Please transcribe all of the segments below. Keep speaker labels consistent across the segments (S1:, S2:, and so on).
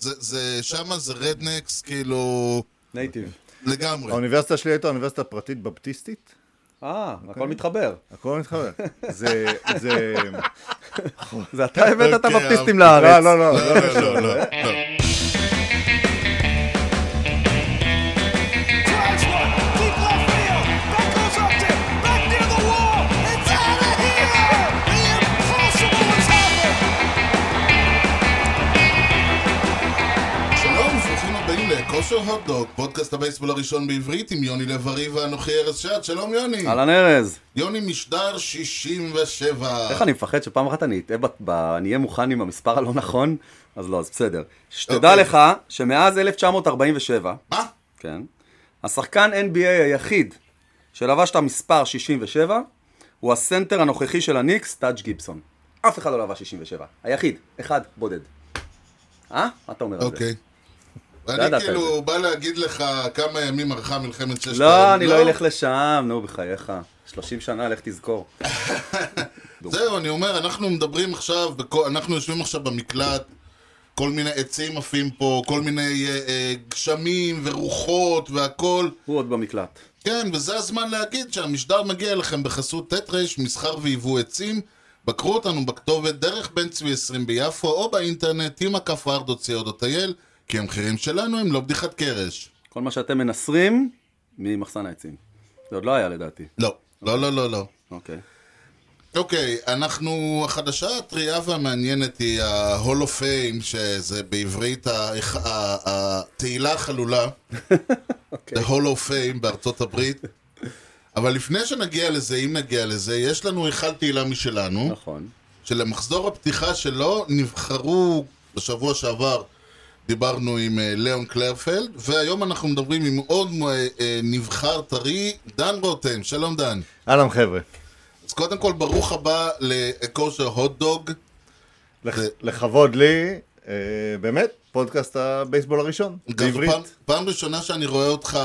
S1: זה, זה, שמה זה רדנקס, כאילו,
S2: נייטיב.
S1: לגמרי.
S3: האוניברסיטה שלי הייתה אוניברסיטה פרטית בפטיסטית.
S2: אה, הכל מתחבר.
S3: הכל מתחבר. זה, זה...
S2: זה אתה הבאת את
S1: אוקיי,
S2: הבפטיסטים. לארץ.
S3: לא, לא, לא,
S1: הוטדוג, פודקאסט הבייסבול הראשון בעברית עם יוני לב-ארי ואנוכי ארז שעד. שלום יוני.
S2: אהלן ארז.
S1: יוני משדר 67.
S2: איך אני מפחד שפעם אחת אני אטעה, ב- אני אהיה מוכן עם המספר הלא נכון? אז לא, אז בסדר. שתדע
S1: אוקיי.
S2: לך שמאז 1947,
S1: מה?
S2: כן, השחקן NBA היחיד שלבש את המספר 67 הוא הסנטר הנוכחי של הניקס, טאג' גיבסון. אף אחד לא לבש 67. היחיד, אחד בודד. אה? מה אתה אומר על זה?
S1: אוקיי.
S2: לא
S1: אני
S2: את
S1: כאילו בא להגיד לך כמה ימים ארכה מלחמת ששת
S2: לא,
S1: הימים.
S2: אני לא אלך לשם, נו בחייך. 30 שנה, לך תזכור.
S1: זהו, אני אומר, אנחנו מדברים עכשיו, אנחנו יושבים עכשיו במקלט, כל מיני עצים עפים פה, כל מיני אה, אה, גשמים ורוחות והכל.
S2: הוא עוד במקלט.
S1: כן, וזה הזמן להגיד שהמשדר מגיע אליכם בחסות ט' ר' מסחר ויבוא עצים. בקרו אותנו בכתובת דרך בן צבי 20 ביפו או באינטרנט עם הכף ארדו.co.il כי המחירים שלנו הם לא בדיחת קרש.
S2: כל מה שאתם מנסרים, ממחסן העצים. זה עוד לא היה לדעתי.
S1: לא, לא, לא, לא, לא.
S2: אוקיי.
S1: אוקיי, אנחנו, החדשה הטריה והמעניינת היא ה-Hall of Fame, שזה בעברית התהילה החלולה,
S2: אוקיי.
S1: The Hall of Fame בארצות הברית. אבל לפני שנגיע לזה, אם נגיע לזה, יש לנו היכל תהילה משלנו,
S2: נכון.
S1: שלמחזור הפתיחה שלו נבחרו בשבוע שעבר, דיברנו עם אה, ליאון קלרפלד, והיום אנחנו מדברים עם עוד אה, אה, נבחר טרי, דן רותם. שלום דן.
S3: אהלן חבר'ה.
S1: אז קודם כל, ברוך הבא לכושר הוטדוג.
S3: לכ-
S1: זה-
S3: לכבוד לי, אה, באמת, פודקאסט הבייסבול הראשון,
S1: פעם,
S3: בעברית.
S1: פעם ראשונה שאני רואה אותך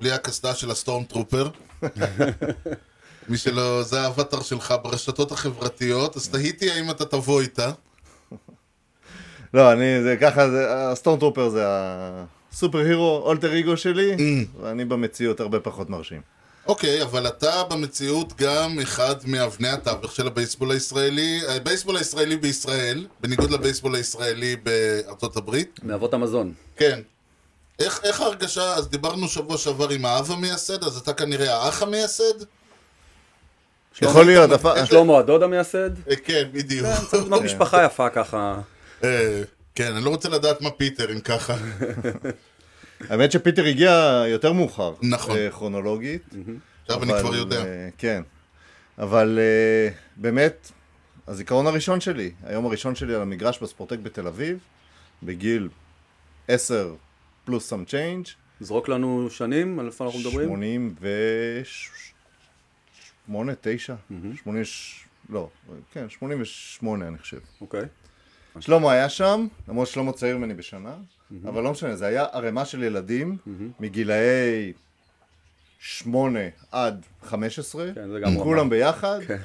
S1: בלי הקסדה של ה storm trooper. מי שלא, זה האבטר שלך ברשתות החברתיות, אז תהיתי האם אתה תבוא איתה.
S3: לא, אני, זה ככה, זה- ה storm trooper זה ה superhero, alter ego שלי, ואני במציאות הרבה פחות מרשים.
S1: אוקיי, אבל אתה במציאות גם אחד מאבני התווך של הבייסבול הישראלי, הבייסבול הישראלי בישראל, בניגוד לבייסבול הישראלי בארצות הברית.
S2: מאבות המזון.
S1: כן. איך, איך ההרגשה, אז דיברנו שבוע שעבר עם האב המייסד, אז אתה כנראה האח המייסד?
S3: יכול להיות,
S2: שלמה הדוד המייסד?
S1: אה, כן, בדיוק.
S2: צריך לבנות משפחה יפה ככה.
S1: אה, כן, אני לא רוצה לדעת מה פיטר, אם ככה.
S3: האמת שפיטר הגיע יותר מאוחר.
S1: נכון.
S3: אה, כרונולוגית.
S1: עכשיו אני
S3: אבל,
S1: כבר יודע.
S3: אה, כן. אבל באמת, הזיכרון הראשון שלי, היום הראשון שלי על המגרש בספורטק בתל אביב, בגיל 10 plus some change,
S2: זרוק לנו שנים, על איפה אנחנו מדברים?
S3: 88, 9, 80, לא, כן, 88 אני חושב.
S2: אוקיי.
S3: שלמה היה שם, למרות ששלמה צעיר ממני בשנה, אבל לא משנה, זה היה ערימה של ילדים מגילאי 8 עד 15,
S2: כן,
S3: כולם. ביחד,
S2: כן.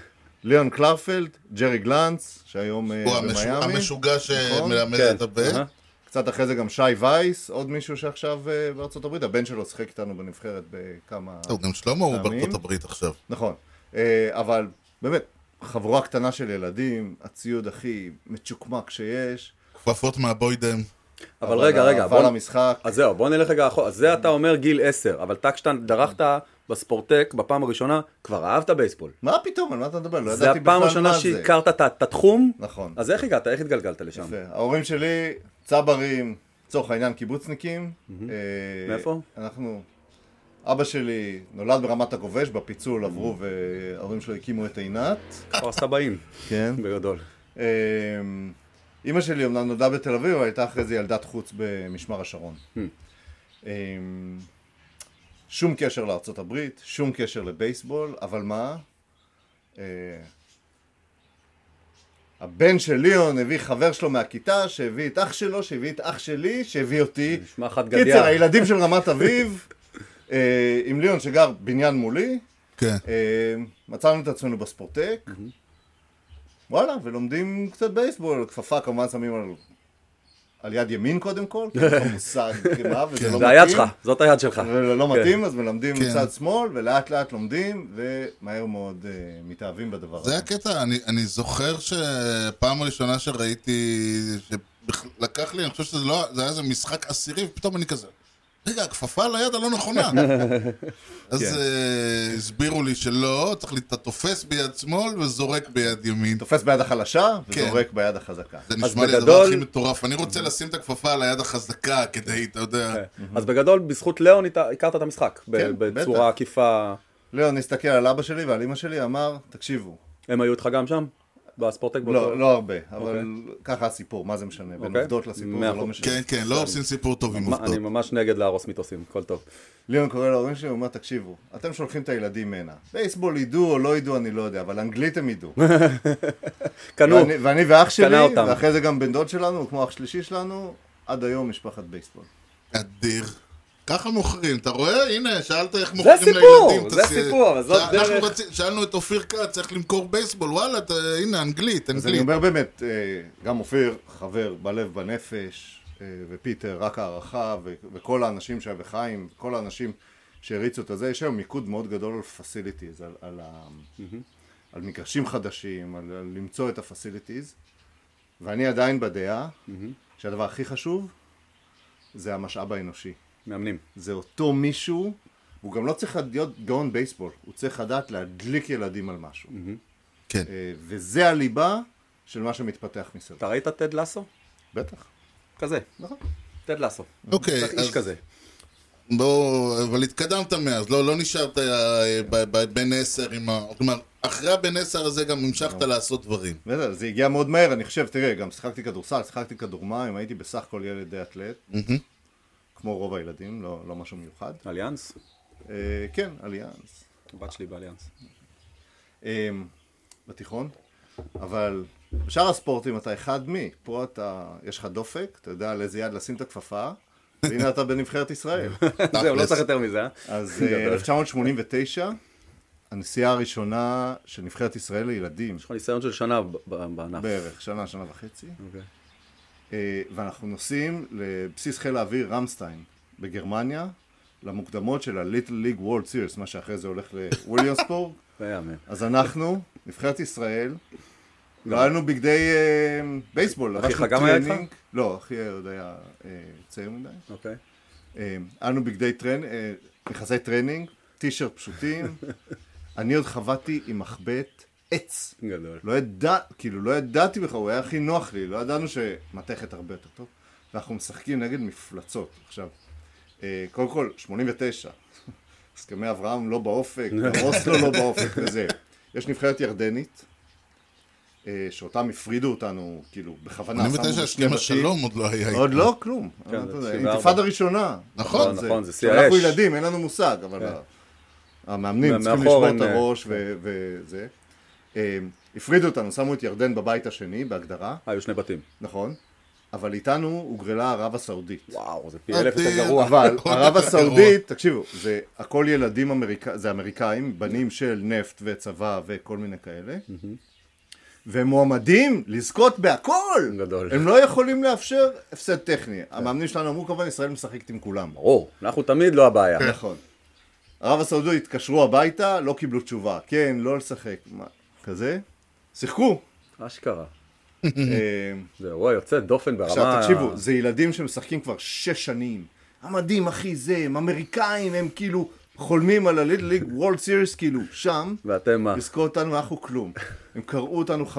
S3: ליאון קלרפלד, ג'רי גלנץ, שהיום אה,
S1: הוא המשו-
S3: במיאמי,
S1: המשוגע שמלמד
S2: כן.
S1: את הבן.
S3: קצת אחרי זה גם שי וייס, עוד מישהו שעכשיו אה, בארצות הברית, הבן שלו שיחק איתנו בנבחרת בכמה...
S1: טוב, גם שלמה הוא. בארצות הברית עכשיו.
S3: נכון, אה, אבל באמת, חבורה קטנה של ילדים, הציוד הכי מצ'וקמק שיש,
S1: כפפות מהבוידם.
S2: אבל רגע, רגע,
S3: אבל
S2: בוא...
S3: המשחק,
S2: אז זהו, בוא נלך רגע אחורה. אז זה אתה אומר גיל 10, אבל טק שאתה דרכת בספורטק בפעם הראשונה, כבר אהבת בייסבול.
S3: מה פתאום, על מה אתה מדבר? לא
S2: זה
S3: ידעתי
S2: הפעם
S3: בכלל
S2: הראשונה
S3: מה זה.
S2: שהכרת את- את התחום?
S3: נכון.
S2: אז איך הגעת? איך התגלגלת לשם?
S3: יפה. ההורים שלי, צברים, לצורך העניין קיבוצניקים. אה,
S2: מאיפה?
S3: אנחנו, אבא שלי נולד ברמת הגובש, בפיצול עברו וההורים שלו הקימו את עינת.
S2: כפר סבאים,
S3: כן.
S2: בגדול.
S3: אה, אימא שלי אמנם נולדה בתל אביב, אבל הייתה אחרי זה ילדת חוץ במשמר השרון. אה, שום קשר לארצות הברית, שום קשר לבייסבול, אבל מה? אה, הבן של ליאון הביא חבר שלו מהכיתה, שהביא את אח שלו, שהביא את אח שלי, שהביא אותי.
S2: נשמע חד גדיה.
S3: קיצר, הילדים של רמת אביב, אה, עם ליאון שגר בניין מולי,
S1: כן.
S3: אה, מצאנו את עצמנו בספורטק, וואלה, ולומדים קצת בייסבול, כפפה כמובן שמים על על יד ימין קודם כל, כי אין לך מושג מה, וזה לא מתאים.
S2: זה היד שלך, זאת היד שלך.
S3: ולא מתאים, אז מלמדים
S1: כן.
S3: מצד שמאל, ולאט לאט לומדים, ומהר מאוד אה, מתאהבים בדבר הזה.
S1: זה הקטע, אני, אני זוכר שפעם הראשונה שראיתי, שלקח לי, אני חושב שזה לא, זה היה איזה משחק עשירי, ופתאום אני כזה, רגע, הכפפה על היד הלא נכונה. אז
S3: כן.
S1: אה, הסבירו לי שלא, צריך, אתה תופס ביד שמאל וזורק ביד ימין.
S3: תופס ביד החלשה,
S1: כן.
S3: וזורק ביד החזקה.
S1: זה
S2: אז
S1: נשמע לי הדבר
S2: בגדול-
S1: הכי מטורף. אני רוצה לשים את הכפפה על היד החזקה כדי, אתה יודע...
S2: אז בגדול, בזכות ליאון הכרת את המשחק. ב-
S3: כן,
S2: בצורה. עקיפה.
S3: ליאון הסתכל על אבא שלי ועל אמא שלי, אמר, תקשיבו,
S2: הם היו איתך גם שם? בספורטק?
S3: לא, לא הרבה, אבל ככה הסיפור, מה זה משנה? בין
S2: אוקיי.
S3: עובדות לסיפור זה לא. משנה.
S1: כן, כן, לא עושים סיפור טוב עם עובדות.
S2: אני ממש נגד להרוס מיתוסים, הכל טוב.
S3: ליאון קורא להורים שלי, הוא אומר, תקשיבו, אתם שולחים את הילדים הנה. בייסבול ידעו או לא ידעו, אני לא יודע, אבל אנגלית הם ידעו.
S2: קנו,
S3: ואני, ואני ואח שלי. ואחרי זה גם בן דוד שלנו, הוא כמו אח שלישי שלנו, עד היום משפחת בייסבול.
S1: אדיר. ככה מוכרים, אתה רואה? הנה, שאלת איך
S2: זה
S1: מוכרים
S2: סיפור,
S1: לילדים.
S2: זה
S1: תעשי-
S2: סיפור, אבל זאת
S1: אנחנו
S2: דרך.
S1: רצי- שאלנו את אופיר כץ איך למכור בייסבול, וואלה, אתה- הנה, אנגלית,
S3: אז אני
S1: אנגלית.
S3: אומר באמת, אה, גם אופיר, חבר בלב בנפש, אה, ופיטר, רק הערכה, ו- וכל האנשים שהיה וחיים, כל האנשים שהריצו את הזה, יש היום מיקוד מאוד גדול על facilities, על, על, ה- על מגרשים חדשים, על, על למצוא את ה facilities, ואני עדיין בדעה שהדבר הכי חשוב זה המשאב האנושי.
S2: מאמנים.
S3: זה אותו מישהו, הוא גם לא צריך להיות גאון בייסבול, הוא צריך לדעת להדליק ילדים על משהו.
S1: כן.
S3: אה, וזה הליבה של מה שמתפתח מסביב.
S2: אתה ראית טד לסו?
S3: בטח.
S2: כזה.
S3: נכון.
S2: טד לסו.
S1: אוקיי,
S2: איש
S1: אז-
S2: כזה.
S1: בוא, אבל התקדמת מאז, לא, לא נשארת אה, ב- ב- בן עשר עם ה... כלומר, אחרי הבן עשר הזה גם המשכת לעשות דברים.
S3: בסדר, זה הגיע מאוד מהר, אני חושב, תראה, גם שיחקתי כדורסל, שיחקתי כדורמים, הייתי בסך הכל ילד די אתלט, כמו רוב הילדים, לא, לא משהו מיוחד.
S2: אליאנס?
S3: אה, כן, אליאנס.
S2: הבת שלי באליאנס.
S3: אה, בתיכון, אבל בשאר הספורטים אתה אחד מי, פה אתה, יש לך דופק, אתה יודע על איזה יד לשים את הכפפה, והנה אתה בנבחרת ישראל.
S2: זהו, לא צריך יותר מזה, אה?
S3: אז אה, 1989, הנסיעה הראשונה של נבחרת ישראל לילדים,
S2: יש לך ניסיון של שנה בענף.
S3: בערך, שנה, שנה וחצי.
S2: אוקיי.
S3: אה, ואנחנו נוסעים לבסיס חיל האוויר רמסטיין בגרמניה, למוקדמות של הליטל ליג וולד סירס, מה שאחרי זה הולך לוויליאמסבורג. אז אנחנו, נבחרת ישראל, לא היה לנו בגדי אה, בייסבול.
S2: אחיך גם היה איתך?
S3: לא, אחי עוד היה אה, צעיר מדי.
S2: אוקיי.
S3: היה לנו בגדי טרנינג, מכסי טרנינג, טי שירט פשוטים. אני עוד חבטתי עם מחבט עץ.
S2: גדול.
S3: לא ידע, כאילו לא ידעתי בכלל, הוא היה הכי נוח לי, לא ידענו שמתכת הרבה יותר טוב. ואנחנו משחקים נגד מפלצות. עכשיו, אה, קודם כל, 89, הסכמי אברהם לא באופק, אוסלו לא באופק וזה. יש נבחרת ירדנית, אה, שאותם הפרידו אותנו, כאילו, בכוונה. שמו
S1: 89
S3: בשני בתים.
S1: השלום עוד לא היה.
S3: עוד לא, כלום.
S2: כן,
S3: אתה
S2: זה
S3: יודע,
S2: 94.
S3: אינתיפאדה ראשונה.
S1: נכון,
S2: נכון, זה שיא
S3: אנחנו
S2: האש.
S3: ילדים, אין לנו מושג, אבל
S2: כן.
S3: המאמנים צריכים לשבור את הראש ו- וזה. אה, הפרידו אותנו, שמו את ירדן בבית השני, בהגדרה,
S2: היו שני בתים.
S3: נכון, אבל איתנו הוגרלה ערב הסעודית.
S2: וואו, זה פי אלף יותר. גרוע.
S3: אבל ערב הסעודית, תקשיבו, זה הכל ילדים אמריקאים, זה אמריקאים, בנים של נפט וצבא וכל מיני כאלה. והם מועמדים לזכות בהכל.
S2: גדול.
S3: הם לא יכולים לאפשר הפסד טכני. המאמנים שלנו אמרו כמובן, ישראל משחקת עם כולם.
S2: ברור, אנחנו תמיד לא הבעיה.
S3: נכון. ערב הסעודית התקשרו הביתה, לא קיבלו תשובה. כן, לא לשחק. כזה? שיחקו.
S2: אשכרה.
S3: אה,
S2: זה אירוע יוצא דופן ברמה...
S3: עכשיו תקשיבו, זה ילדים שמשחקים כבר שש שנים. המדהים, אחי, זה, הם אמריקאים, הם כאילו חולמים על הליטל ליג וולד סיריס, כאילו, שם,
S2: ואתם מה?
S3: לזכור אותנו, אנחנו כלום. הם קראו אותנו 51-0.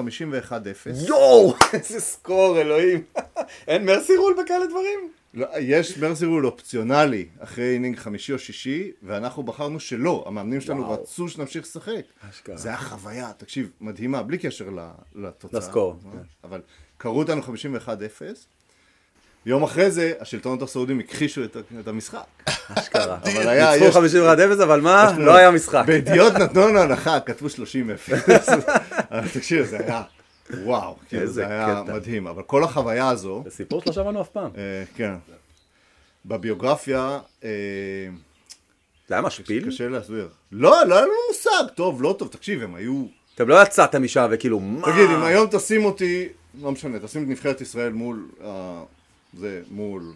S2: יואו! איזה סקור, אלוהים. אין מרסי רול בכאלה דברים?
S3: לא, יש mercy rule אופציונלי אחרי אינינג חמישי או שישי, ואנחנו בחרנו שלא, המאמנים שלנו
S2: וואו.
S3: רצו שנמשיך לשחק.
S2: אשכרה.
S3: זה היה חוויה, תקשיב, מדהימה, בלי קשר לתוצאה.
S2: לסקור. כן.
S3: אבל קראו אותנו 51-0. יום אחרי זה, השלטונות הסעודים הכחישו את, את המשחק.
S2: אשכרה.
S3: אבל היה,
S2: ניצחו
S3: יש...
S2: 51 0 אבל מה? לא היה משחק.
S3: בידיעות נתנו לנו הנחה, כתבו 30 0 אבל תקשיב, זה היה, וואו,
S2: איזה
S3: זה היה
S2: קטע.
S3: מדהים. אבל כל החוויה הזו,
S2: זה סיפור שלא שמענו אף פעם.
S3: אה, כן, בביוגרפיה, אה,
S2: זה היה משפיל?
S3: קשה להסביר. לא, לא היה לנו מושג, טוב, לא טוב, תקשיב, הם היו...
S2: אתם לא יצאתם משם וכאילו, מה?
S3: תגיד, אם היום תשים אותי, לא משנה, תשים את נבחרת ישראל מול זה מול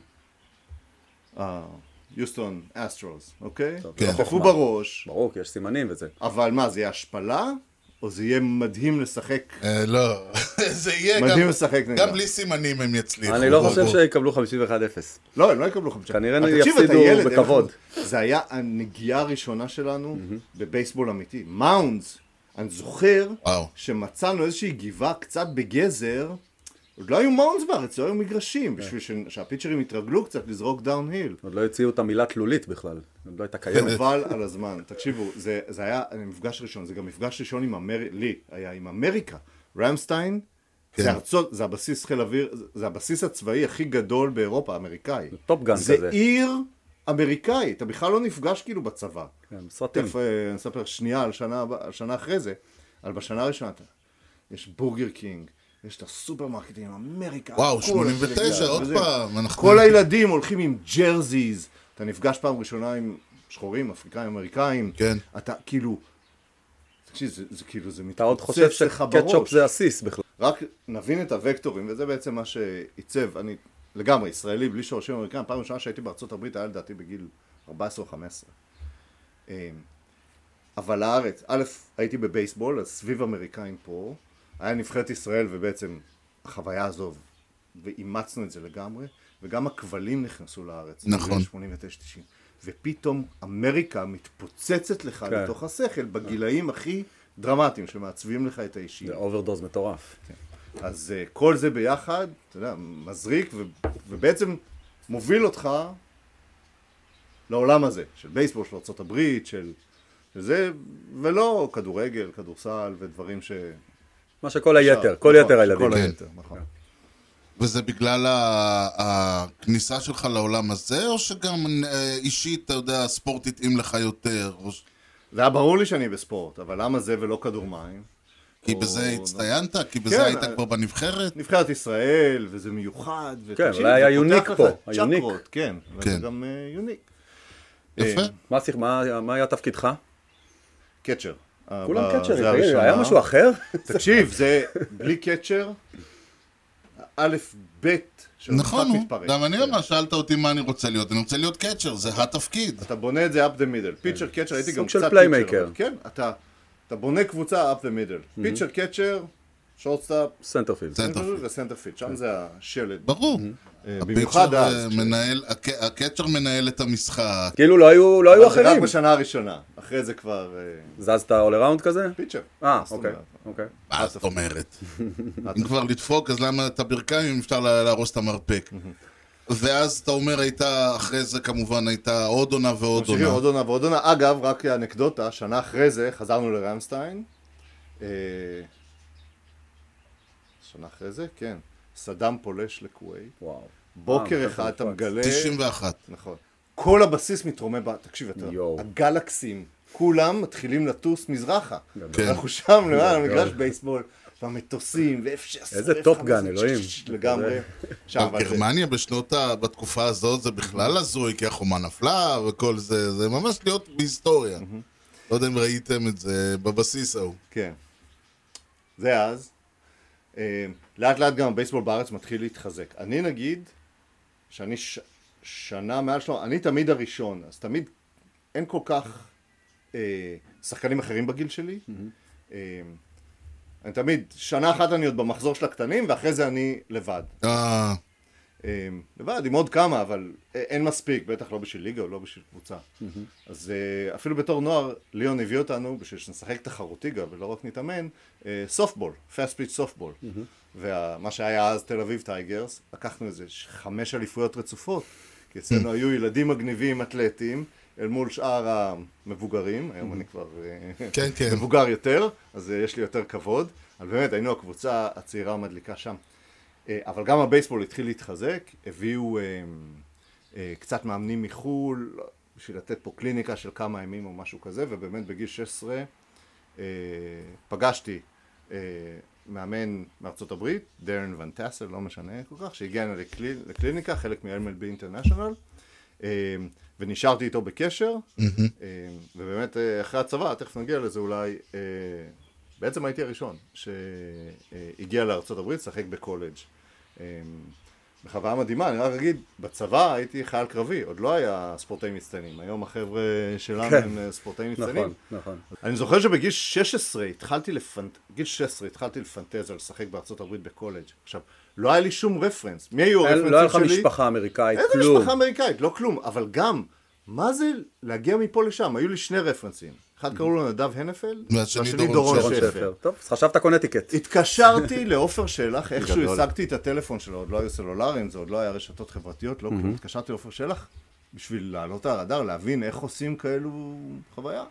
S3: יוסטון אסטרוס, אוקיי?
S2: טוב,
S1: כן.
S2: חוכמה.
S3: בראש,
S2: ברור, כי יש סימנים וזה.
S3: אבל מה, זה יהיה השפלה? או זה יהיה מדהים לשחק?
S1: אה, לא, זה יהיה
S3: מדהים
S1: גם...
S3: לשחק נגדם.
S1: גם בלי סימנים הם יצליחו.
S2: אני לא חושב. שיקבלו 51-0.
S3: לא, הם לא יקבלו חמישה.
S2: כנראה
S3: אבל תקשיב,
S2: יפסידו בכבוד.
S3: זה היה הנגיעה הראשונה שלנו בבייסבול אמיתי. mounds, אני זוכר. שמצאנו איזושהי גבעה קצת בגזר, עוד לא היו mounds בארץ, לא היו מגרשים, בשביל ש- שה pitcherים יתרגלו קצת לזרוק downhill.
S2: עוד לא הציעו את המילה תלולית בכלל. עוד לא הייתה קיימת.
S3: חבל על הזמן. תקשיבו, זה, זה היה מפגש ראשון, זה גם מפגש ראשון עם אמריקה, לי, היה עם אמריקה. רמסטיין,
S1: כן.
S3: זה ארצות, זה הבסיס חיל אוויר, זה הבסיס הצבאי הכי גדול באירופה, האמריקאי.
S2: Top Gun
S3: זה
S2: כזה.
S3: עיר אמריקאית, אתה בכלל לא נפגש כאילו בצבא.
S2: כן, סרטים.
S3: תכף אה, אני אספר שנייה על שנה, שנה אחרי זה, אבל בשנה הראשונה אתה, יש בורגר קינג, יש את הסופרמרקטים, אמריקה,
S1: וואו,
S3: הכל,
S1: 89,
S3: אתה יודע,
S1: עוד
S3: וזה.
S1: פעם, אנחנו-
S3: כל הילדים הולכים עם jerseys, אתה נפגש פעם ראשונה עם שחורים, אפריקאים, אמריקאים,
S1: כן.
S3: אתה כאילו, תקשיב, זה, זה כאילו, זה
S2: אתה עוד חושב
S3: מתפוצץ לך
S2: שקטשופ
S3: בראש.
S2: זה עסיס בכלל.
S3: רק נבין את הוקטורים, וזה בעצם מה שעיצב, אני לגמרי ישראלי, בלי שורשים אמריקאים, פעם ראשונה שהייתי בארצות הברית היה לדעתי בגיל 14 או 15. אמ, אבל לארץ, א', הייתי בבייסבול, אז סביב אמריקאים פה, היה נבחרת ישראל ובעצם החוויה הזו, ואימצנו את זה לגמרי, וגם הכבלים נכנסו לארץ.
S1: נכון.
S3: 89-90. ופתאום אמריקה מתפוצצת לך
S2: כן.
S3: לתוך השכל בגילאים הכי דרמטיים שמעצבים לך את האישיות.
S2: זה overdose מטורף.
S3: אז uh, כל זה ביחד, אתה יודע, מזריק ו- ובעצם מוביל אותך לעולם הזה, של בייסבול, של ארה"ב, של, של זה, ולא כדורגל, כדורסל ודברים ש...
S2: מה שכל היתר, כל
S3: נכון,
S2: יתר הילדים.
S3: כל
S1: כן.
S3: נכון.
S1: וזה בגלל הכניסה שלך לעולם הזה, או שגם אה, אישית, אתה יודע, הספורט התאים לך יותר?
S3: זה היה ברור לי שאני בספורט, אבל למה זה ולא כדור מים?
S1: כי
S3: או-
S1: בזה הצטיינת? כי בזה
S3: כן,
S1: היית
S3: אה,
S1: כבר בנבחרת?
S3: נבחרת ישראל, וזה מיוחד, ותקשיב,
S2: אולי היה יוניק פה, היוניק.
S3: צ'קרות, כן,
S1: כן.
S3: וזה גם אה, יוניק.
S1: יפה.
S2: מה שיח- מה מה היה תפקידך?
S3: קצ'ר.
S2: כולם קצ'רים,
S3: זה
S2: תגיד, היה. משהו אחר?
S3: תקשיב, זה בלי catcher, א', ב', של
S1: נכון.
S3: מתפרק.
S1: גם אני
S3: כן.
S1: ממש שאלת אותי מה אני רוצה להיות. אני רוצה להיות catcher, זה התפקיד.
S3: אתה בונה את זה up the middle. pitcher catcher, הייתי גם קצת
S2: playmaker.
S3: pitcher, אבל כן, אתה בונה קבוצה up the middle. pitcher catcher, shortstop,
S2: center
S1: field.
S3: center field. ו center field, שם זה השלד.
S1: ברור.
S3: אה, במיוחד אז.
S1: אה, מנהל, הק- ה catcher מנהל את המשחק.
S2: כאילו לא היו לא היו
S3: אבל זה רק
S2: אחרים.
S3: בשנה הראשונה, אחרי זה כבר אה,
S2: זזת all around כזה?
S3: פיצ'ר.
S2: אה, אוקיי.
S3: אומרת?
S2: אוקיי.
S1: מה זאת אומרת? אם כבר לדפוק, אז למה את הברכיים אם אפשר לה- להרוס את המרפק? ואז אתה אומר, הייתה, אחרי זה כמובן הייתה עוד עונה ועוד עונה.
S3: עוד עונה ועוד עונה. אגב, רק אנקדוטה, שנה אחרי זה חזרנו לרמסטיין. אה, שנה אחרי זה, כן. סדאם פולש לכווית.
S2: וואו.
S3: בוקר
S2: אה,
S3: אחד אתה. מגלה...
S1: 91.
S3: נכון. כל הבסיס מתרומם, תקשיב, אתה. הגלקסים, כולם מתחילים לטוס מזרחה.
S1: כן.
S3: אנחנו שם למעלה. מגרש בייסבול, והמטוסים, ו-F-16,
S2: איזה טופגן, אלוהים.
S3: לגמרי. שם, אבל זה-
S1: גרמניה בשנות ה... בתקופה הזאת זה בכלל הזוי, כי החומה נפלה וכל זה, זה ממש להיות בהיסטוריה. לא יודע אם ראיתם את זה בבסיס ההוא.
S3: כן. זה אז. אה, לאט לאט גם הבייסבול בארץ מתחיל להתחזק. אני נגיד, שאני ש... שנה מעל שלו, אני תמיד הראשון, אז תמיד אין כל כך אה, שחקנים אחרים בגיל שלי. אה, אני תמיד, שנה אחת אני עוד במחזור של הקטנים, ואחרי זה אני לבד.
S1: אה,
S3: לבד, עם עוד כמה, אבל אין מספיק, בטח לא בשביל ליגה או לא בשביל קבוצה. אז אפילו בתור נוער, ליאון הביא אותנו, בשביל שנשחק תחרותי גם, ולא רק נתאמן, סופטבול, פאסט פיץ' סופטבול. ומה שהיה אז תל אביב טייגרס, לקחנו איזה חמש אליפויות רצופות, כי אצלנו היו ילדים מגניבים אתלטים, אל מול שאר המבוגרים, היום אני כבר
S1: כן, כן.
S3: מבוגר יותר, אז יש לי יותר כבוד, אבל באמת היינו הקבוצה הצעירה המדליקה שם. אה, אבל גם הבייסבול התחיל להתחזק, הביאו אה, אה, קצת מאמנים מחו"ל, בשביל לתת פה קליניקה של כמה ימים או משהו כזה, ובאמת בגיל 16 אה, פגשתי מאמן מארצות הברית, דרן ון טאסל, לא משנה כל כך, שהגיע הנה לקלי, לקליניקה, חלק מ-MLB אינטרנשיונל, ונשארתי איתו בקשר, ובאמת אחרי הצבא, תכף נגיע לזה אולי, בעצם הייתי הראשון שהגיע לארצות הברית לשחק בקולג'. אה, בחוויה מדהימה, אני רק אגיד, בצבא הייתי חייל קרבי, עוד לא היה ספורטאים מצטיינים, היום החבר'ה שלנו
S2: כן.
S3: הם אה, ספורטאים מצטיינים.
S2: נכון, נכון.
S3: אני זוכר שבגיל 16 התחלתי לפנט... גיל 16 התחלתי לפנטז על לשחק בארצות הברית בקולג'. עכשיו, לא היה לי שום רפרנס. מי היו
S2: אין-
S3: הרפרנסים שלי?
S2: לא היה לך משפחה אמריקאית,
S3: איזה
S2: כלום.
S3: משפחה אמריקאית? לא כלום. אבל גם, מה זה להגיע מפה לשם? היו לי שני רפרנסים. אחד קראו לו נדב הנפלד,
S1: והשני דורון
S3: שפר.
S2: טוב, אז חשבת קונטיקט.
S3: התקשרתי לעופר שלח, איכשהו. השגתי את הטלפון שלו, עוד לא היו סלולריים, זה עוד לא היה רשתות חברתיות, לא כלום. התקשרתי לעופר שלח בשביל לעלות על הרדאר, להבין איך עושים כאלו חוויה.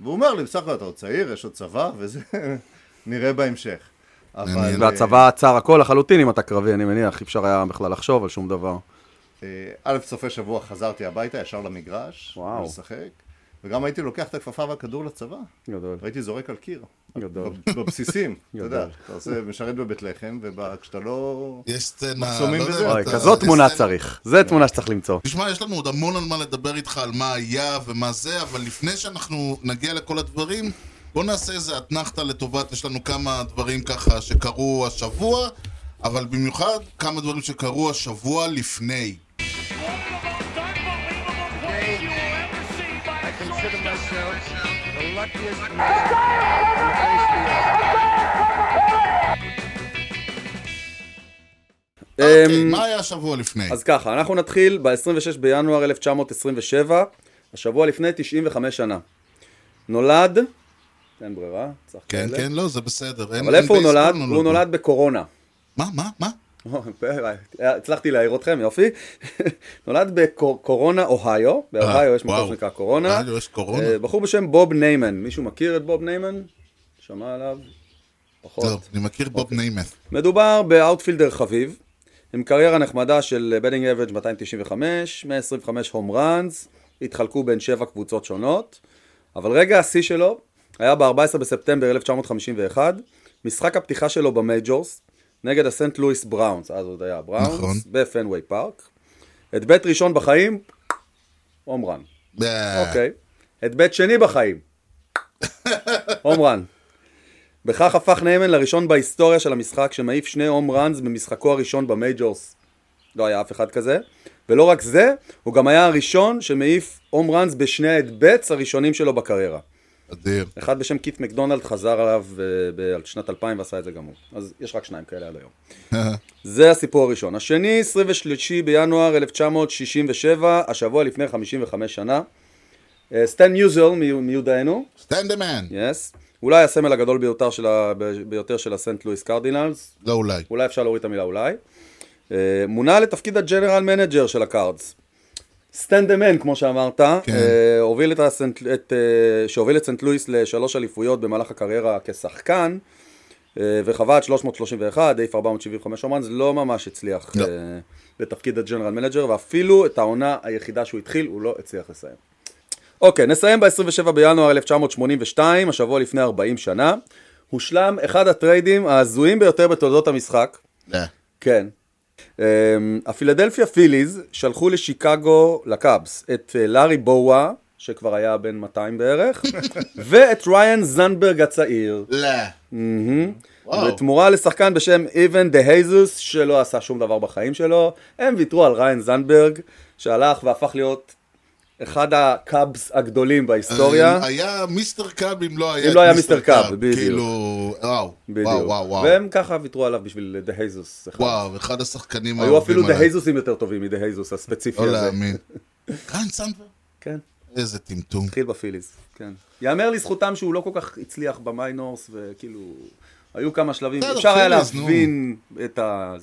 S3: והוא אומר לי, בסך הכל אתה עוד צעיר, יש עוד צבא, וזה נראה בהמשך. אבל...
S1: מעניין.
S2: והצבא עצר הכל לחלוטין אם אתה קרבי, אני מניח, אי אפשר היה בכלל לחשוב על שום דבר.
S3: אה, א', סופי שבוע חזרתי הביתה, ישר למגרש,
S2: וואו.
S3: לשחק, וגם הייתי לוקח את הכפפה והכדור לצבא.
S2: גדול.
S3: והייתי זורק על קיר.
S2: גדול.
S3: בב- בבסיסים, אתה יודע,
S2: גדול.
S3: אתה עושה, משרת בבית לחם, וכשאתה לא...
S1: יש סצנה, לא יודע אתה-
S2: כזאת תמונה
S1: סצנה-
S2: צריך. זה תמונה שצריך למצוא.
S1: תשמע, יש לנו עוד המון על מה לדבר איתך, על מה היה ומה זה, אבל לפני שאנחנו נגיע לכל הדברים, בוא נעשה איזה אתנחתא לטובת, יש לנו כמה דברים ככה שקרו השבוע, אבל במיוחד כמה דברים שקרו השבוע לפני.
S4: Luckiest man
S1: אוקיי,
S2: אמ,
S1: מה היה השבוע לפני?
S2: אז ככה, אנחנו נתחיל ב-26 בינואר 1927, השבוע לפני 95 שנה. נולד, אין ברירה, צריך
S1: כן,
S2: כאלה.
S1: כן, לא, זה בסדר.
S2: אבל איפה הוא נולד? הוא נולד בקורונה.
S1: מה, מה, מה?
S2: הצלחתי להעיר אתכם, יופי. נולד בקורונה, אוהיו. באוהיו יש מקום
S1: וואו.
S2: שנקרא קורונה. אה, בחור בשם בוב ניימן. מישהו מכיר את בוב ניימן? שמע עליו? פחות.
S1: טוב, אני מכיר
S2: אוקיי.
S1: בוב ניימת.
S2: מדובר ב outfielder חביב, עם קריירה נחמדה של batting average 295, 125 home runs, התחלקו בין שבע קבוצות שונות, אבל רגע השיא שלו היה ב-14 בספטמבר 1951, משחק הפתיחה שלו ב majors, נגד הסנט לואיס בראונס, אז עוד היה בראונס,
S1: נכון.
S2: בפנוויי פארק. at bat ראשון בחיים, home run.
S1: אה,
S2: אוקיי. at bat שני בחיים. home run. בכך הפך ניימן לראשון בהיסטוריה של המשחק שמעיף שני home runs במשחקו הראשון ב majors. לא היה אף אחד כזה. ולא רק זה, הוא גם היה הראשון שמעיף home run בשני ה at bats הראשונים שלו בקריירה.
S1: אדיר.
S2: אחד בשם קית' מקדונלד חזר עליו אה, בשנת 2000 ועשה את זה גם הוא. אז יש רק שניים כאלה עד היום. זה הסיפור הראשון. השני, 23 בינואר 1967, השבוע לפני 55 שנה. אה, סטן מיוזיאל מיודענו,
S1: Stan
S2: the Man. Yes. אולי הסמל הגדול ביותר של, ה... ביותר של הסנט לואיס קרדינלס,
S1: לא אולי.
S2: אולי אפשר להוריד את המילה אולי. אה, מונה לתפקיד ה general manager של הקארדס. Stan the Man, כמו שאמרת,
S1: כן.
S2: אה, הוביל את הסנט, את, אה, שהוביל את סנט לואיס לשלוש אליפויות במהלך הקריירה כשחקן, אה, וחבט 331, העיף 475 אומן, זה לא ממש הצליח
S1: לא.
S2: אה, לתפקיד ה general manager, ואפילו את העונה היחידה שהוא התחיל, הוא לא הצליח לסיים. אוקיי, נסיים ב-27 בינואר 1982, השבוע לפני 40 שנה. הושלם אחד הטריידים ההזויים ביותר בתולדות המשחק.
S1: לא.
S2: כן. Um, הפילדלפיה פיליז שלחו לשיקגו, לקאבס, את uh, לארי בואה, שכבר היה בן 200 בערך, ואת ריין סנדברג הצעיר.
S1: לא.
S2: בתמורה לשחקן בשם איבן דה הייזוס, שלא עשה שום דבר בחיים שלו, הם ויתרו על ריין סנדברג, שהלך והפך להיות אחד הקאבס הגדולים בהיסטוריה.
S1: אה, היה Mr. Cub אם לא היה
S2: אם
S1: את
S2: לא היה Mr. Cub, בדיוק.
S1: כאילו, וואו. וואו, וואו, וואו.
S2: והם ככה ויתרו עליו בשביל דה הייזוס.
S1: וואו, אחד השחקנים
S2: היו אפילו דה. הייזוסים יותר טובים מדה הייזוס הספציפי
S1: לא
S2: הזה.
S1: להאמין. ריין סנדברג?
S2: כן,
S1: איזה טמטום.
S2: התחיל בפיליז, כן. יאמר לזכותם שהוא לא כל כך הצליח במיינורס, וכאילו, היו כמה שלבים, אפשר היה. להבין את ה...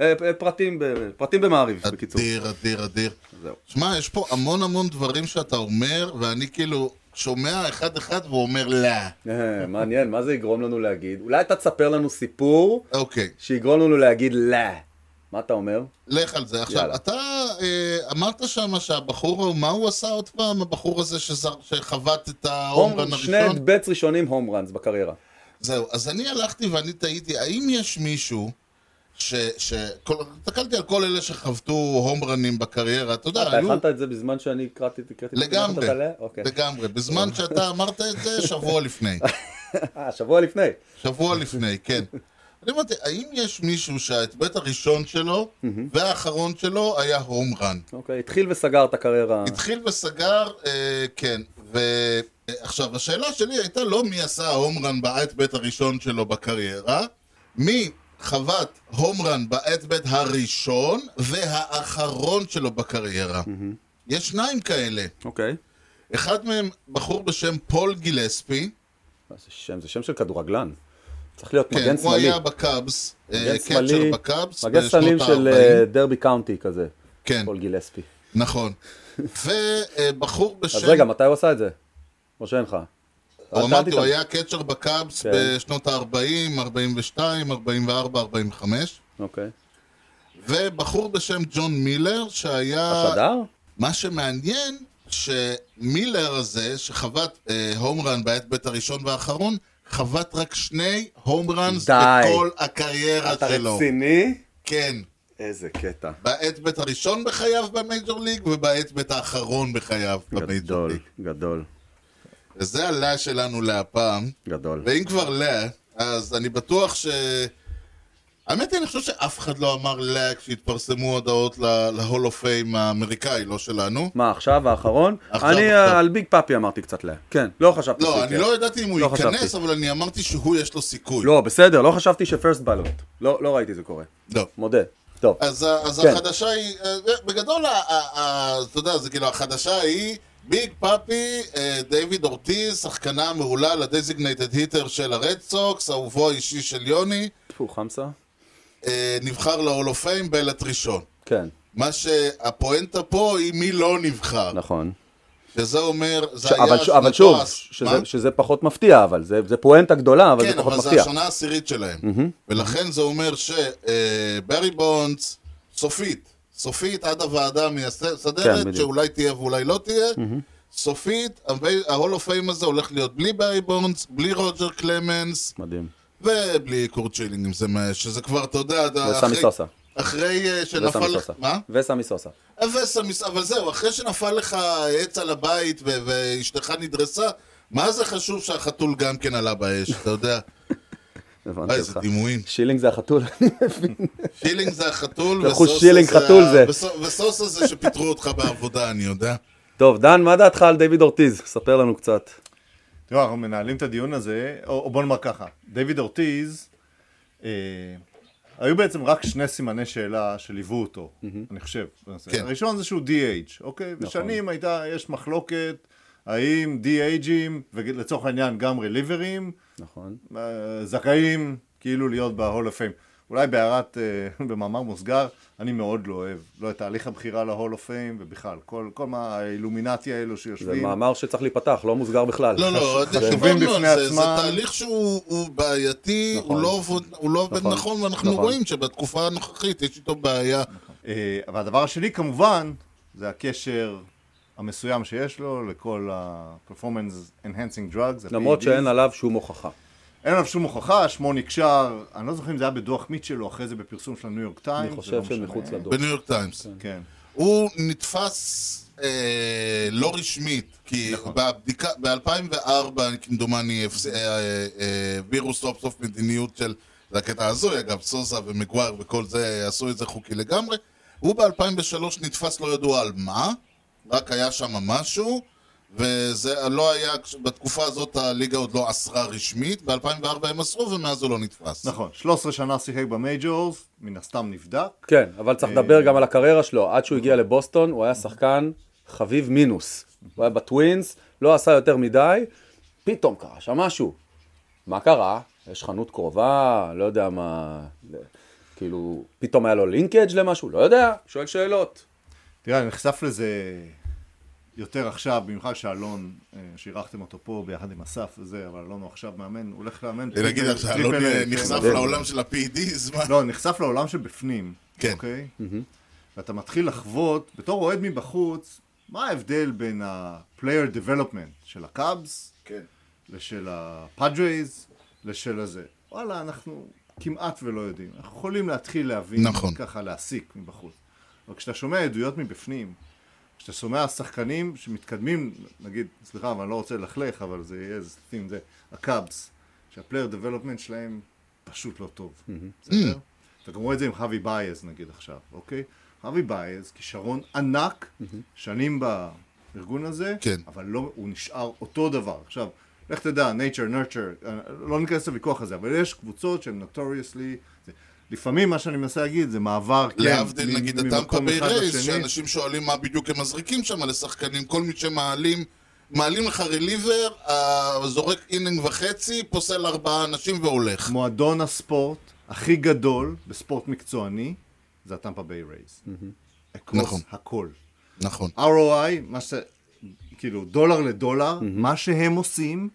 S2: אה, אה, פרטים, פרטים במעריב, בקיצור.
S1: אדיר, אדיר, אדיר.
S2: זהו.
S1: שמע, יש פה המון המון דברים שאתה אומר, ואני כאילו שומע אחד-אחד ואומר לא.
S2: אה, מעניין, מה זה יגרום לנו להגיד? אולי אתה תספר לנו סיפור
S1: אוקיי,
S2: שיגרום לנו להגיד לא. מה אתה אומר?
S1: לך על זה. עכשיו,
S2: יאללה.
S1: אתה אה, אמרת שם שהבחור, מה הוא עשה עוד פעם, הבחור הזה שזר- שחבט את ההומרן
S2: שני
S1: הראשון?
S2: אדבטס ראשונים הום ראנס בקריירה.
S1: זהו, אז אני הלכתי ואני תהיתי, האם יש מישהו ש... ש... כל... הסתכלתי על כל אלה שחבטו הומרנים בקריירה, אתה יודע,
S2: אתה
S1: היו...
S2: הכנת את זה בזמן שאני הקראתי, הקראתי?
S1: לגמרי,
S2: אוקיי.
S1: לגמרי. בזמן שאתה אמרת את זה, שבוע לפני.
S2: אה, שבוע לפני.
S1: שבוע לפני, כן. אני אמרתי, האם יש מישהו שההיבט הראשון שלו והאחרון שלו היה הום רן?
S2: אוקיי, התחיל וסגר את הקריירה.
S1: התחיל וסגר, אה, כן. ועכשיו, השאלה שלי הייתה לא מי עשה ה home run הראשון שלו בקריירה, מי חבט home run ב at bat הראשון והאחרון שלו בקריירה. יש שניים כאלה.
S2: אוקיי.
S1: אחד מהם בחור בשם פול גילספי,
S2: מה זה שם? זה שם של כדורגלן. צריך להיות
S1: כן,
S2: מגן
S1: הוא
S2: שמאלי.
S1: היה בקאבס, אה,
S2: מגן
S1: catcher
S2: שמאלי,
S1: בקאבס,
S2: מגן
S1: בשנות
S2: של
S1: ה-40.
S2: אה, דרבי קאונטי כזה.
S1: כן,
S2: פול גילספי.
S1: נכון. ובחור בשם...
S2: אז רגע, מתי הוא עשה את זה? או שאין לך?
S1: הוא אמרתי, הוא. היה קצ'ר בקאבס
S2: כן.
S1: בשנות ה-40, 42, 44, 45,
S2: אוקיי.
S1: ובחור בשם ג'ון מילר, שהיה...
S2: השדר?
S1: מה שמעניין, שמילר הזה, שחבט אה, הום רן בעת בית הראשון והאחרון, חבט רק שני הום ראנס. בכל הקריירה
S2: אתה
S1: שלו.
S2: רציני?
S1: כן.
S2: איזה קטע.
S1: בעת בית הראשון בחייו במייג'ור ליג, ובעת בית האחרון בחייו במייג'ור
S2: גדול,
S1: ליג.
S2: גדול,
S1: וזה הלה שלנו להפעם.
S2: גדול.
S1: ואם כבר לה, אז אני בטוח ש... האמת היא, אני חושב שאף אחד לא אמר לה כשהתפרסמו הודעות להול אוף פיים האמריקאי, לא שלנו.
S2: מה, עכשיו האחרון?
S1: עכשיו,
S2: אני
S1: עכשיו.
S2: אה, על ביג פאפי אמרתי קצת לה. כן, לא חשבתי
S1: לא, אני. לא ידעתי אם הוא
S2: לא
S1: ייכנס,
S2: חשבתי.
S1: אבל אני אמרתי שהוא יש לו סיכוי.
S2: לא, בסדר, לא חשבתי שפרסט בלוט. לא לא ראיתי זה קורה.
S1: לא.
S2: מודה. טוב.
S1: אז, אז
S2: כן.
S1: החדשה היא, אה, בגדול, אתה יודע, זה כאילו, החדשה היא ביג פאפי, אה, דיוויד אורטיז, שחקנה המעולה ל designated hitter של הרד סוקס, אהובו האישי של יוני,
S2: טפו, חמסה?
S1: אה, נבחר ל Hall of Fame ב ballot ראשון.
S2: כן,
S1: מה שהפואנטה פה היא מי לא נבחר.
S2: נכון.
S1: שזה אומר, זה
S2: ש-
S1: היה
S2: אבל ש- אבל שוב,
S1: שנתו-
S2: שזה-
S1: מה?
S2: שזה פחות מפתיע, אבל זה זה פואנטה גדולה, אבל
S1: כן,
S2: זה פחות
S1: אבל זה
S2: מפתיע.
S1: השנה העשירית שלהם. ולכן זה אומר שברי בונדס, סופית, סופית עד הוועדה
S2: כן,
S1: המסדרת,
S2: בדיוק.
S1: שאולי תהיה ואולי לא תהיה, סופית, ה Hall of Fame הזה הולך להיות בלי ברי בונדס, בלי רוג'ר קלמנס,
S2: מדהים.
S1: ובלי קורט שילינג, שזה כבר, אתה יודע, אתה-
S2: וסמי
S1: אחרי-
S2: סוסה.
S1: אחרי אה,
S2: וסמי
S1: שנפל לך...
S2: סוסה.
S1: מה?
S2: וסמי סוסה.
S1: וסמיס, אבל זהו, אחרי שנפל לך עץ על הבית ואשתך נדרסה, מה זה חשוב שהחתול גם כן עלה באש, אתה יודע?
S2: הבנתי
S1: איזה
S2: אותך.
S1: דימויים.
S2: שילינג זה החתול, אני מבין.
S1: שילינג זה החתול,
S2: שילינג
S1: זה
S2: חתול
S1: ה-
S2: זה.
S1: וסו- וסוסה זה שפיטרו אותך בעבודה, אני יודע.
S2: טוב, דן, מה דעתך על דיוויד אורטיז? ספר לנו קצת.
S3: תראו, אנחנו מנהלים את הדיון הזה, או, או בוא נאמר ככה, דיוויד אורטיז, אה, היו בעצם רק שני סימני שאלה שליוו אותו, אני חושב.
S1: כן.
S3: הראשון זה שהוא DH, אוקיי? ושנים הייתה, יש מחלוקת, האם DHים, ולצורך העניין גם רליברים,
S2: נכון.
S3: אה, זכאים כאילו להיות ב-Hall of Fame. אולי בהערת, אה, במאמר מוסגר, אני מאוד לא אוהב, לא את תהליך הבחירה ל-Hall of Fame, ובכלל, כל, כל מה האילומינטי האלו
S2: זה
S3: שיושבים.
S2: מאמר שצריך להיפתח, לא מוסגר בכלל.
S1: לא, לא,
S3: חשובים
S1: דיברנו
S3: בפני
S1: זה, זה
S3: עצמם.
S1: תהליך שהוא הוא בעייתי,
S2: נכון.
S1: הוא לא עובד- הוא לא עובד
S2: נכון.
S1: נכון, ואנחנו
S2: נכון.
S1: רואים שבתקופה הנוכחית יש איתו בעיה.
S3: אה, והדבר השני כמובן, זה הקשר המסוים שיש לו לכל ה-performance enhancing drugs.
S2: למרות
S3: ה-PEDs.
S2: שאין עליו שום הוכחה.
S3: אין עליו שום הוכחה, שמו נקשר, אני לא זוכר אם זה היה בדוח מיטשל או אחרי זה בפרסום של הניו יורק טיימס.
S2: אני חושב
S3: לא.
S2: שמחוץ לדוח.
S1: בניו יורק טיימס.
S3: כן.
S1: הוא נתפס אה, לא רשמית, כי
S3: נכון.
S1: בבדיקה, ב-2004, כמדומני, העבירו סוף סוף מדיניות של, זה הקטע הזוי, אגב, סוזה ומגואר וכל זה, עשו את זה חוקי לגמרי. הוא ב-2003 נתפס לא ידוע על מה, רק היה שם משהו, וזה לא היה, בתקופה הזאת הליגה עוד לא אסרה רשמית, ב-2004 הם אסרו ומאז הוא לא נתפס.
S3: נכון, 13 שנה שיחק במייג'ורס, מן הסתם נבדק.
S2: כן, אבל צריך לדבר גם על הקריירה שלו. עד שהוא הגיע לבוסטון, הוא היה שחקן חביב מינוס. הוא היה בטווינס, לא עשה יותר מדי, פתאום קרה שם משהו. מה קרה? יש חנות קרובה, לא יודע מה... כאילו, פתאום היה לו linkage למשהו? לא יודע, שואל שאלות.
S3: תראה, אני נחשף לזה יותר עכשיו, במיוחד שאלון, אה, שאירחתם אותו פה ביחד עם אסף וזה, אבל אלון הוא עכשיו מאמן, הוא הולך לאמן.
S1: עכשיו, לא
S3: Triple-A, כן.
S1: נחשף
S2: מדהים.
S1: לעולם של ה-PEDs, מה?
S3: לא, נחשף לעולם שבפנים,
S1: כן.
S3: אוקיי? ואתה מתחיל לחוות, בתור אוהד מבחוץ, מה ההבדל בין ה-player development של הקאבס,
S1: כן.
S3: לשל הפאדרס, לשל הזה. וואלה, אנחנו כמעט ולא יודעים. אנחנו יכולים להתחיל להבין,
S1: נכון.
S3: ככה להסיק מבחוץ. אבל כשאתה שומע עדויות מבפנים, כשאתה שומע שחקנים שמתקדמים, נגיד, סליחה, אבל אני לא רוצה ללכלך, אבל זה יהיה איזה סטים, זה הקאבס, שה player development שלהם פשוט לא טוב. בסדר? אתה גם רואה את זה עם חווי בייז נגיד עכשיו, אוקיי? חווי בייז, כישרון ענק, שנים בארגון הזה,
S1: כן.
S3: אבל לא, הוא נשאר אותו דבר. עכשיו, לך תדע, nature, nurture, אה, לא ניכנס לוויכוח הזה, אבל יש קבוצות שהן notoriously... לפעמים מה שאני מנסה להגיד זה מעבר, כן,
S1: להבדיל נגיד
S3: ממקום
S1: הטמפה ביי
S3: אחד
S1: רייז,
S3: לשני.
S1: שאנשים שואלים מה בדיוק הם מזריקים שם לשחקנים, כל מי שמעלים, מעלים לך reliever, אה, זורק inning וחצי, פוסל ארבעה אנשים והולך.
S3: מועדון הספורט הכי גדול בספורט מקצועני זה הטמפה ביי רייז.
S1: נכון.
S3: הכל.
S1: נכון.
S3: ROI, מה ש... כאילו, דולר לדולר, מה שהם עושים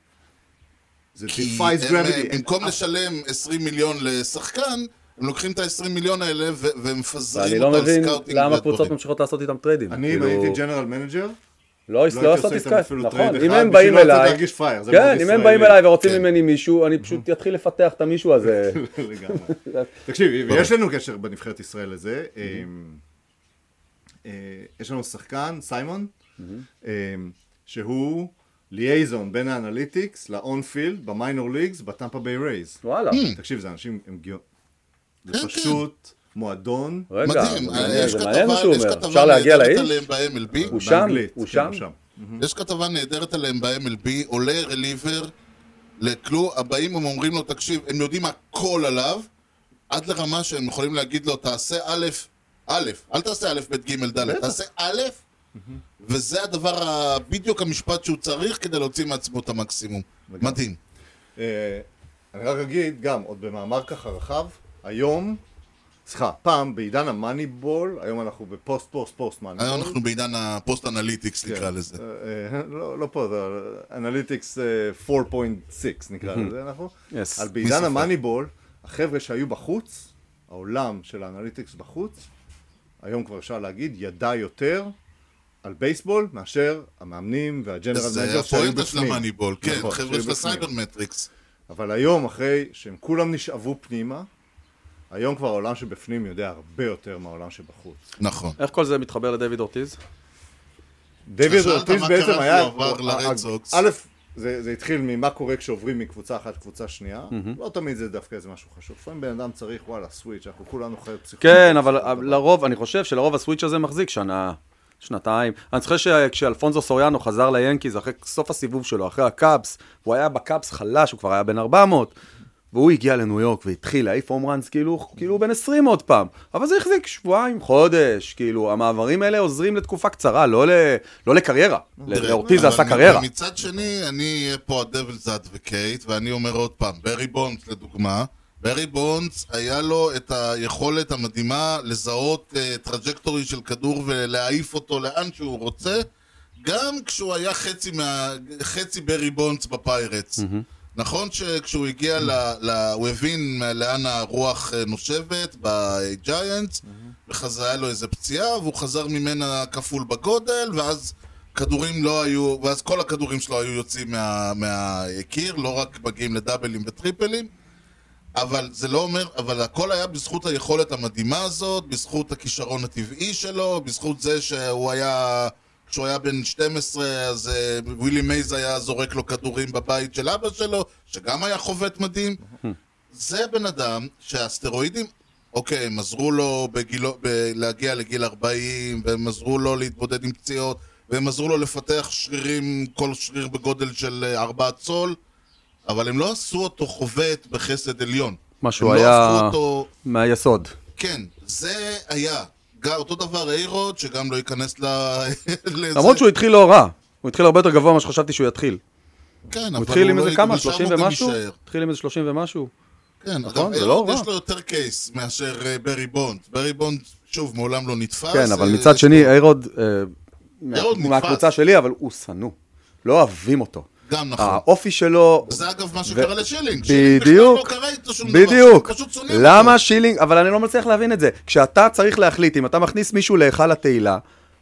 S3: זה defies
S1: הם, אה,
S3: gravity.
S1: במקום לשלם 20 מיליון לשחקן, הם לוקחים את ה-20 מיליון האלה ומפזרים
S2: לא
S1: אותו על
S2: מבין
S1: scouting
S2: למה. קבוצות ממשיכות לעשות איתם טריידים.
S3: אני, אם
S2: כאילו,
S3: הייתי general manager,
S2: לא
S3: לא
S2: עס- לא
S3: הייתי
S2: לעשות
S3: עושה איתם
S2: עסקה,
S3: אפילו
S2: נכון, אם הם באים
S3: לא
S2: אליי, כן, אם הם. באים אליי ורוצים
S1: כן.
S2: ממני מישהו, אני פשוט אתחיל לפתח את המישהו הזה.
S3: לגמרי. תקשיב, יש לנו קשר בנבחרת ישראל לזה. אמ, אה, יש לנו שחקן, סיימון, אמ, שהוא liaison בין ה analytics ל on field ב minor leagues בטמפה ביי רייז.
S2: וואלה.
S3: תקשיב, זה אנשים, הם גיאו...
S1: כן,
S3: זה פשוט מועדון.
S2: רגע,
S1: מדהים,
S2: זה
S1: אה,
S2: מעניין,
S1: יש
S2: זה מעניין מה שהוא אומר. אפשר להגיע לאיש? הוא שם?
S3: באנגלית,
S2: הוא
S3: כן,
S2: שם?
S1: יש כתבה נהדרת עליהם ב-MLB, עולה reliever לכלום, הבאים הם אומרים לו, תקשיב, הם יודעים הכל עליו, עד לרמה שהם יכולים להגיד לו, תעשה א', א', אל תעשה א', ב', ג', ד', תעשה א', וזה הדבר, ה- בדיוק המשפט שהוא צריך כדי להוציא מעצמו את המקסימום. מדהים.
S3: אה, אני רק אגיד, גם, עוד במאמר ככה רחב, היום, סליחה, פעם בעידן המאניבול, היום אנחנו בפוסט פוסט פוסט מאניבול.
S1: היום אנחנו בעידן הפוסט analytics,
S3: כן.
S1: נקרא לזה.
S3: אה, אה, לא לא פה, זה analytics 4.6 נקרא לזה, אנחנו.
S2: Yes.
S3: על בעידן? המאניבול, החבר'ה שהיו בחוץ, העולם של ה analytics בחוץ, היום כבר אפשר להגיד, ידע יותר על בייסבול מאשר המאמנים וה general
S1: זה
S3: manager שהיו
S1: הפואנטה של
S3: בפנים.
S1: המאניבול, כן,
S3: נכון,
S1: חבר'ה של
S3: בפנים.
S1: ה sabermetrics.
S3: אבל היום, אחרי שהם כולם נשאבו פנימה, היום כבר העולם שבפנים יודע הרבה יותר מהעולם שבחוץ.
S1: נכון.
S2: איך כל זה מתחבר לדויד אורטיז?
S3: דיוויד
S1: שאלת
S3: אורטיז בעצם היה... א', זה, זה התחיל ממה קורה כשעוברים מקבוצה אחת לקבוצה שנייה. לא תמיד זה דווקא איזה משהו חשוב. לפעמים בן אדם צריך, וואלה, switch, אנחנו כולנו חיות פסיכולוגיה.
S2: כן, אבל אבל לרוב, אני חושב שלרוב ה switch הזה מחזיק שנה, שנתיים. אני זוכר שכשאלפונזו סוריאנו חזר ליאנקיז אחרי סוף הסיבוב שלו, אחרי הקאבס, הוא היה בקאבס חלש, הוא כבר היה בן 400, והוא הגיע לניו יורק והתחיל להעיף home runs כאילו, כאילו בן 20 עוד פעם. אבל זה החזיק שבועיים, חודש, כאילו, המעברים האלה עוזרים לתקופה קצרה, לא, ל, לא לקריירה. לאורטיז זה עשה קריירה.
S1: מצד שני, אני אהיה פה ה devil's advocate, ואני אומר עוד פעם, ברי בונדס לדוגמה, ברי בונדס היה לו את היכולת המדהימה לזהות uh, trajectory של כדור ולהעיף אותו לאן שהוא רוצה, גם כשהוא היה חצי, מה, חצי ברי בונדס בפיירטס. נכון שכשהוא הגיע ל... ל... הוא הבין לאן הרוח אה, נושבת בג'יינטס, וחזר היה לו איזה פציעה, והוא חזר ממנה כפול בגודל, ואז כדורים לא היו, ואז כל הכדורים שלו היו יוצאים מה, מהקיר, לא רק מגיעים לדאבלים וטריפלים. אבל זה לא אומר, אבל הכל היה בזכות היכולת המדהימה הזאת, בזכות הכישרון הטבעי שלו, בזכות זה שהוא היה, כשהוא היה בן 12, אז אה, ווילי מייז היה זורק לו כדורים בבית של אבא שלו, שגם היה חובט מדהים. זה בן אדם שהסטרואידים, אוקיי, הם עזרו לו בגילו, ב- להגיע לגיל 40, והם עזרו לו להתמודד עם פציעות, והם עזרו לו לפתח שרירים, כל שריר בגודל של 4 צול, אבל הם לא עשו אותו חובט בחסד עליון.
S2: מה שהוא
S1: לא
S2: היה
S1: הפכו אותו...
S2: מהיסוד.
S1: כן, זה היה. גם אותו דבר איירוד, שגם לא ייכנס ל...
S2: למרות שהוא התחיל לא רע. הוא התחיל הרבה יותר גבוה ממה שחשבתי שהוא יתחיל.
S1: כן,
S2: הוא
S1: אבל
S2: התחיל עם
S1: לא-
S2: איזה כמה?
S1: אבל שם
S2: 30
S1: הוא גם
S2: ומשהו?
S1: יישאר.
S2: התחיל עם איזה 30 ומשהו?
S1: כן,
S2: נכון, זה לא רע.
S1: יש לו יותר case מאשר ברי בונד. ברי בונד, שוב, מעולם לא נתפס.
S2: כן, אבל
S1: אה,
S2: מצד שני, איירוד, אה. מהקבוצה שלי, אבל הוא שנוא. לא אוהבים אותו.
S1: גם נכון.
S2: האופי שלו...
S1: זה אגב מה שקרה לשילינג. שילינג
S2: בדיוק,
S1: בכלל לא קרה איתו שום דבר.
S2: בדיוק. למה
S1: אותו.
S2: שילינג, אבל אני לא מצליח להבין את זה. כשאתה צריך להחליט, אם אתה מכניס מישהו להיכל התהילה,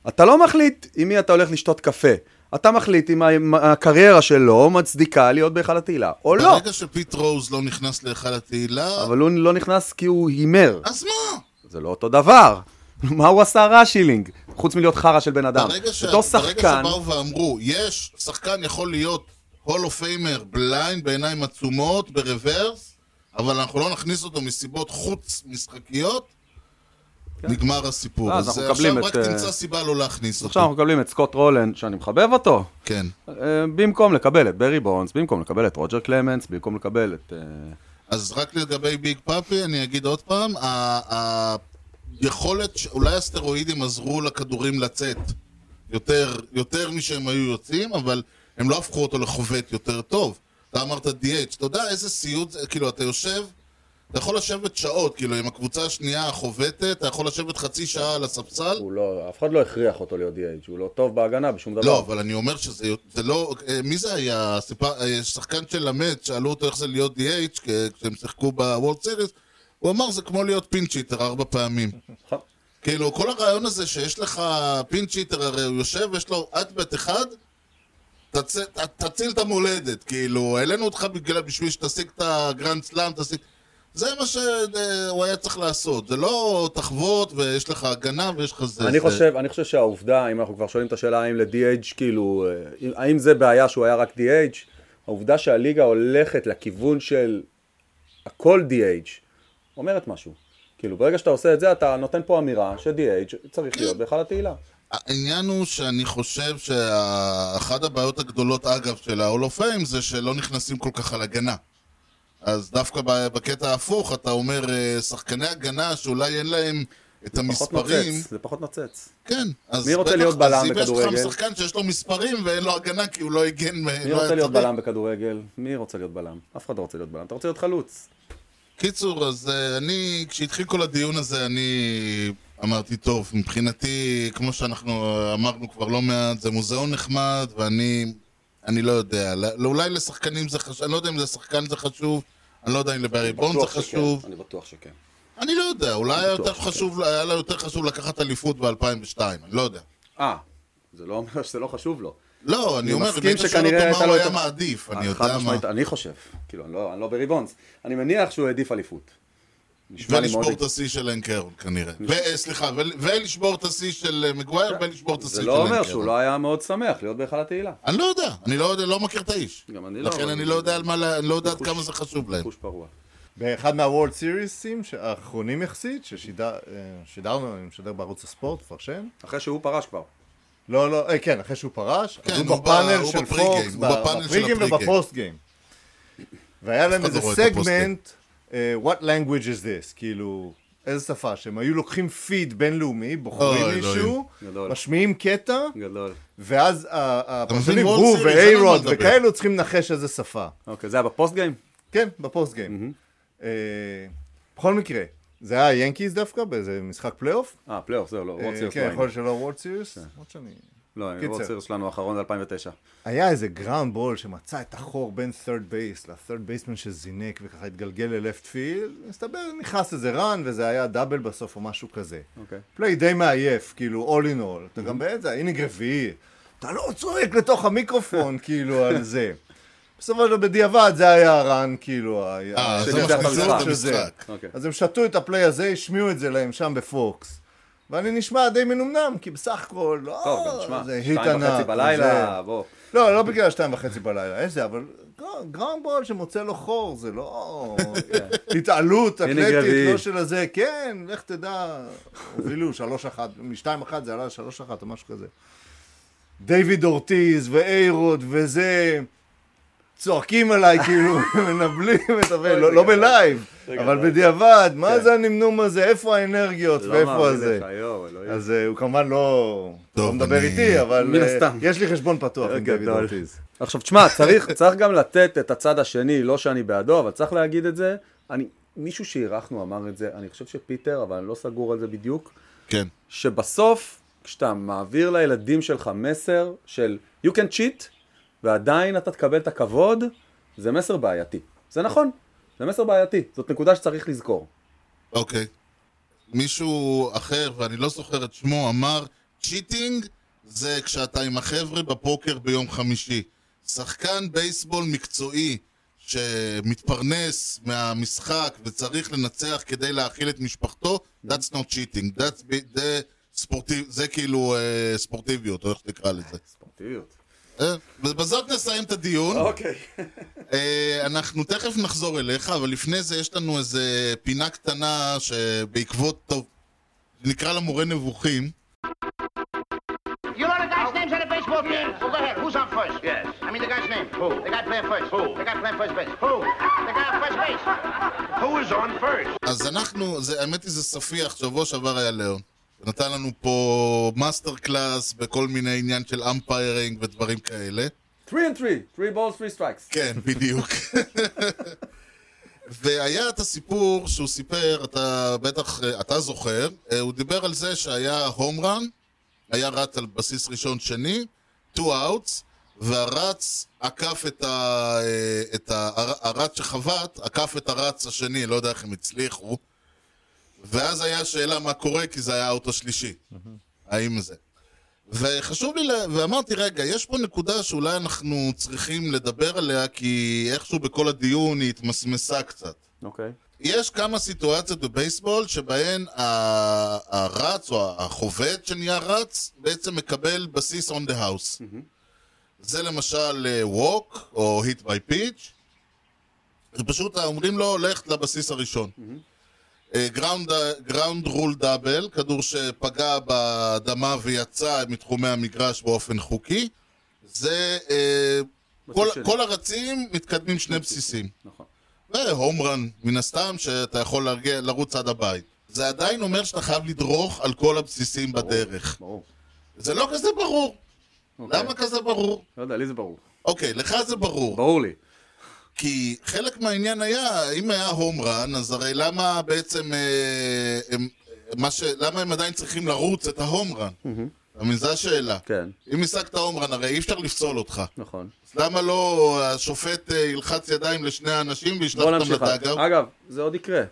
S2: אתה לא מחליט עם מי אתה הולך לשתות קפה. אתה מחליט אם הקריירה שלו מצדיקה להיות בהיכל התהילה, או לא.
S1: ברגע שפיט רוז לא נכנס להיכל התהילה,
S2: אבל הוא לא נכנס כי הוא הימר.
S1: אז מה?
S2: זה לא אותו דבר. מה הוא עשה רע שילינג? חוץ מלהיות חרא של בן אדם.
S1: ברגע, ש... ברגע
S2: שחקן,
S1: שבאו ואמרו, יש, שחקן יכול להיות Hall of Famer blind בעיניים עצומות, ב reverse, אבל אנחנו לא נכניס אותו מסיבות חוץ משחקיות, נגמר הסיפור.
S2: כן. אז
S1: אז עכשיו
S2: את,
S1: רק
S2: אה,
S1: תמצא סיבה לא להכניס
S2: עכשיו אנחנו
S1: אותו.
S2: מקבלים את סקוט רולן, שאני מחבב אותו,
S1: כן.
S2: אה, במקום לקבל את ברי בונס, במקום לקבל את רוג'ר קלמנס, במקום לקבל את... אה,
S1: אז רק לגבי ביג פאפי, אני אגיד עוד פעם, ש- אולי הסטרואידים עזרו לכדורים לצאת יותר, יותר משהם היו יוצאים, אבל הם לא הפכו אותו לחובט יותר טוב. אתה אמרת DH, אתה יודע איזה סיוט זה, כאילו, אתה יושב, אתה יכול לשבת שעות, כאילו, עם הקבוצה השנייה החובטת, אתה יכול לשבת חצי שעה על הספסל.
S2: הוא לא, אף אחד לא הכריח אותו להיות DH, הוא לא טוב בהגנה בשום דבר.
S1: לא, אבל אני אומר שזה זה לא... אה, מי זה היה? אה, שחקן של למד, שאלו אותו איך זה להיות DH כשהם שיחקו ב World Series, הוא אמר זה כמו להיות pinch hitter ארבע פעמים.
S2: נכון.
S1: כאילו, כל הרעיון הזה שיש לך pinch hitter, הרי הוא יושב, יש לו at bat אחד, תצ... ת- תציל את המולדת, כאילו, העלינו אותך בגלל, בשביל שתשיג את ה grand slam, תשיג... זה מה שהוא היה צריך לעשות, זה לא תחוות ויש לך הגנה ויש לך זה.
S2: אני. חושב, אני חושב שהעובדה, אם אנחנו כבר שואלים את השאלה האם ל-DH, כאילו, אה, האם זה בעיה שהוא היה רק DH, העובדה שהליגה הולכת לכיוון של הכל DH, אומרת משהו. כאילו, ברגע שאתה עושה את זה, אתה נותן פה אמירה ש-DH צריך להיות בהיכל התהילה.
S1: העניין הוא שאני חושב שאחת הבעיות הגדולות, אגב, של ה-all of fame זה שלא נכנסים כל כך על הגנה. אז דווקא בקטע ההפוך, אתה אומר, אה, שחקני הגנה שאולי אין להם את
S2: פחות
S1: המספרים,
S2: נוצץ, זה פחות נוצץ.
S1: כן. אז
S2: מי רוצה
S1: בטח-
S2: להיות בלם
S1: אז אם יש
S2: בכדורגל?
S1: לך שחקן שיש לו מספרים ואין לו הגנה כי הוא לא הגן,
S2: מי רוצה להיות בלם בכדורגל? מי רוצה להיות בלם? אף אחד לא רוצה להיות בלם. אתה רוצה להיות חלוץ.
S1: קיצור, אז אה, אני, כשהתחיל כל הדיון הזה, אני אמרתי, טוב, מבחינתי, כמו שאנחנו אה, אמרנו כבר לא מעט, זה מוזיאון נחמד, ואני, אני לא יודע, לא- אולי לשחקנים זה חשוב, אני לא יודע אם לשחקן זה חשוב, אני לא יודע אם לברי בון זה
S2: שכן,
S1: חשוב,
S2: אני בטוח שכן.
S1: אני לא יודע, אולי היה יותר. חשוב, היה לו יותר חשוב לקחת אליפות ב-2002, אני לא יודע.
S2: אה, זה לא אומר שזה לא חשוב לו.
S1: לא, אני
S2: אני
S1: אומר, אם
S2: מסכים
S1: היית שואל
S2: שכנראה
S1: אותו
S2: הייתה
S1: מה
S2: לו
S1: הוא היה מעדיף, אני
S2: חד
S1: יודע מה.
S2: אני חושב. כאילו, אני לא- אני לא ברי בונס. אני מניח שהוא העדיף אליפות.
S1: ולשבור את השיא של אנקרון כנראה. ו- סליחה, ול- ולשבור את השיא של אה, מגווייר, ולשבור את השיא
S2: זה
S1: של
S2: לא אומר. שהוא לא היה מאוד שמח להיות בהיכל התהילה.
S1: אני לא יודע, אני לא יודע, לא מכיר את האיש.
S2: גם אני לא,
S1: לכן אני לא יודע על מה, אני לא יודע עד כמה זה חשוב להם.
S2: חוש פרוע.
S3: באחד מה World Series ים האחרונים יחסית, ששידרנו, אני משדר בערוץ הספורט, מפרשן.
S2: אחרי שהוא פרש כבר.
S3: לא, לא, אה, כן, אחרי שהוא פרש,
S1: כן,
S3: אז הוא
S1: הוא
S3: בפאנל
S1: הוא
S3: של פוקס,
S1: הוא
S3: ב-
S1: בפאנל של
S3: ב
S1: pre-game
S3: ה pre-game. וב post game. והיה להם איזה
S1: לא.
S3: סגמנט, אה, what language is this, כאילו, איזה שפה, שהם היו לוקחים פיד בינלאומי, בוחרים
S1: אוי,
S3: מישהו,
S2: גדול.
S3: משמיעים קטע,
S2: גדול.
S3: ואז ה- הפרשנים,
S1: מבין,
S3: הוא ואיירוד
S1: לדבר.
S3: וכאלו צריכים לנחש איזה שפה.
S2: אוקיי, זה היה ב post game?
S3: כן, ב post game. אה, בכל מקרה, זה היה היאנקיז דווקא, באיזה משחק פלייאוף.
S2: אה, פלייאוף, זהו, לא, World
S3: אה,
S2: Series
S3: כן, יכול. להיות שלא World Series, למרות שאני...
S2: לא. World Series שלנו האחרון זה 2009.
S3: היה איזה ground ball שמצא את החור בין third base ל-third baseman שזינק וככה התגלגל ל left field, מסתבר נכנס איזה run וזה היה double בסוף או משהו כזה.
S2: אוקיי.
S3: play די מעייף, כאילו all in all, אתה גם באיזה inning רביעי, אתה לא צועק לתוך המיקרופון כאילו על זה. בסופו של דבר בדיעבד זה היה ה run, כאילו,
S1: אה, זה. המשחק.
S2: אוקיי.
S3: אז הם שתו את ה play הזה, השמיעו את זה להם שם בפוקס. ואני נשמע די מנומנם, כי בסך הכל, לא,
S2: טוב, גם תשמע,
S3: זה היה
S2: שתיים וחצי בלילה, בוא.
S3: לא, לא בגלל שתיים וחצי בלילה, איזה, אבל ground ball שמוצא לו חור, זה לא התעלות
S2: הנה
S3: אתלטית. לא של הזה, כן, לך תדע, הובילו שלוש אחת, משתיים אחת זה עלה לשלוש אחת או משהו כזה. דיוויד אורטיז ואיירוד וזה, צועקים עליי, כאילו, מנבלים את הפה, לא לא ב live, אבל בדיעבד, מה זה הנמנום הזה, איפה האנרגיות
S2: לא
S3: ואיפה הזה. אז אה, הוא כמובן לא לא מדבר איתי, אבל אה. יש לי חשבון פתוח עם דיוויד
S2: גדול.
S3: אורטיז.
S2: עכשיו תשמע, צריך, צריך גם לתת את הצד השני, לא שאני בעדו, אבל צריך להגיד את זה. אני, מישהו שאירחנו אמר את זה, אני חושב שפיטר, אבל אני לא סגור על זה בדיוק,
S1: כן.
S2: שבסוף, כשאתה מעביר לילדים שלך מסר של you can cheat, ועדיין אתה תקבל את הכבוד, זה מסר בעייתי. זה נכון, זה מסר בעייתי, זאת נקודה שצריך לזכור.
S1: אוקיי. מישהו אחר, ואני לא זוכר את שמו, אמר, cheating זה כשאתה עם החבר'ה בפוקר ביום חמישי. שחקן בייסבול מקצועי שמתפרנס מהמשחק וצריך לנצח כדי להאכיל את משפחתו, that's not cheating. That's, be- זה, ספורטיב, זה כאילו אה, ספורטיביות, או איך שתקרא לזה.
S2: ספורטיביות.
S1: אה, ובזאת נסיים את הדיון.
S2: אוקיי.
S1: אה, אנחנו תכף נחזור אליך, אבל לפני זה יש לנו איזה פינה קטנה שבעקבות, טוב, נקרא לה מורה נבוכים.
S5: You know the guy's names on the baseball team? Well, go ahead. Who's on first?
S4: Yes.
S5: I mean the guy's name.
S4: Who?
S5: The guy playing first.
S4: Who?
S5: The guy playing first base.
S4: Who?
S5: The guy on first base.
S4: Who is on first?
S1: אז אנחנו, זה, האמת היא זה ספיח, שבוע שעבר היה ליאון. נתן לנו פה master class בכל מיני עניין של umpiring ודברים כאלה.
S2: 3 and 3, 3 balls, 3 strikes.
S1: כן, בדיוק. והיה את הסיפור שהוא סיפר, אתה בטח, אתה זוכר, אה, הוא דיבר על זה שהיה home run, היה רץ על בסיס ראשון שני, 2 outs, והרץ עקף את ה... אה, את ה... הר- הרץ שחבט, עקף את הרץ השני, לא יודע איך הם הצליחו. ואז היה שאלה מה קורה, כי זה היה האוטו השלישי. האם זה. וחשוב לי, לה- ואמרתי, רגע, יש פה נקודה שאולי אנחנו צריכים לדבר עליה, כי איכשהו בכל הדיון היא התמסמסה קצת.
S2: אוקיי.
S1: יש כמה סיטואציות בבייסבול שבהן הרץ או החובט שנהיה רץ בעצם מקבל בסיס on the house. זה למשל אה, walk או hit by pitch. זה פשוט אומרים לו לך לבסיס הראשון. גראונד רול דאבל, כדור שפגע באדמה ויצא מתחומי המגרש באופן חוקי. זה אה, כל. כל הרצים מתקדמים שני בסיסים.
S2: נכון.
S1: והום רן, מן הסתם, שאתה יכול להרגיע, לרוץ עד הבית. זה עדיין אומר שאתה חייב לדרוך על כל הבסיסים בדרך.
S2: ברור.
S1: זה לא כזה ברור.
S2: אוקיי.
S1: למה כזה ברור?
S2: לא יודע, לי זה ברור.
S1: אוקיי, לך זה ברור.
S2: ברור לי. כי
S1: חלק מהעניין היה, אם היה הום רן, אז הרי למה בעצם, אה, הם, ש... למה הם עדיין צריכים לרוץ את ההום רן? מבין, זו השאלה.
S2: כן,
S1: אם השגת הום רן, הרי אי אפשר לפסול אותך.
S2: נכון.
S1: אז למה לא השופט אה, ילחץ ידיים לשני האנשים וישלח אותם. לדאגאוט?
S2: אגב, זה עוד יקרה.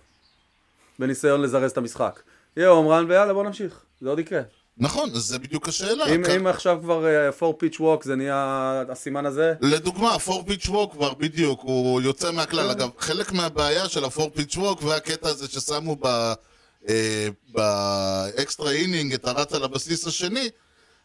S2: בניסיון לזרז את המשחק. יהיה home run ויאללה בוא נמשיך. זה עוד יקרה.
S1: נכון, אז זה בדיוק השאלה.
S2: אם
S1: כ-
S2: אם עכשיו כבר 4 pitch walk זה נהיה הסימן הזה,
S1: לדוגמה, ה four pitch walk כבר בדיוק, הוא יוצא מהכלל. אגב, חלק מהבעיה של ה four pitch walk והקטע הזה ששמו ב- אה, ב extra inning את הרץ על הבסיס השני,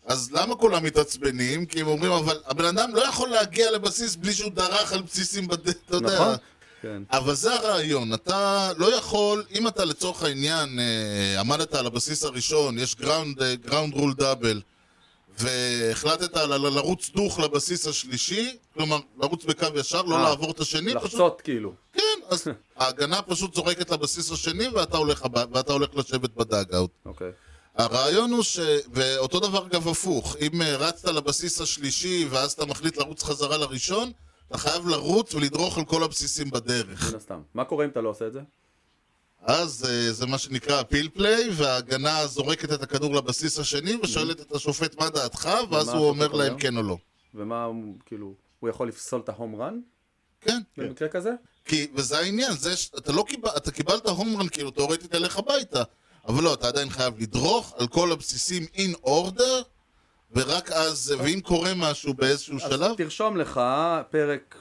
S1: אז למה כולם מתעצבנים? כי הם אומרים, אבל הבן אדם לא יכול להגיע לבסיס בלי שהוא דרך על בסיסים בדרך, אתה יודע.
S2: נכון? כן.
S1: אבל זה הרעיון, אתה לא יכול, אם אתה לצורך העניין אה, עמדת על הבסיס הראשון, יש ground, אה, ground rule double, והחלטת ל- ל- לרוץ דוך לבסיס השלישי, כלומר, לרוץ בקו ישר, לא
S2: אה,
S1: לעבור את השני, פשוט,
S2: לחצות כאילו.
S1: כן, אז ההגנה פשוט זורקת לבסיס השני ואתה הולך, הב- ואתה הולך לשבת ב dugout.
S2: אוקיי.
S1: הרעיון הוא ש... ואותו דבר אגב הפוך, אם אה, רצת לבסיס השלישי ואז אתה מחליט לרוץ חזרה לראשון, אתה חייב לרוץ ולדרוך על כל הבסיסים בדרך.
S2: מן הסתם. מה קורה אם אתה לא עושה את זה?
S1: אז אה, זה מה שנקרא פיל פליי, וההגנה זורקת את הכדור לבסיס השני ושואלת את השופט מה דעתך, ואז הוא אומר להם? כן או לא.
S2: ומה, כאילו, הוא יכול לפסול את ההום רן
S1: כן,
S2: במקרה כזה?
S1: כי, וזה העניין, זה ש... אתה לא קיבל... אתה קיבלת הום רן כאילו תאורטית תלך הביתה, אבל לא, אתה עדיין חייב לדרוך על כל הבסיסים in order, ורק אז, ואם קורה משהו באיזשהו
S2: אז
S1: שלב,
S2: תרשום לך פרק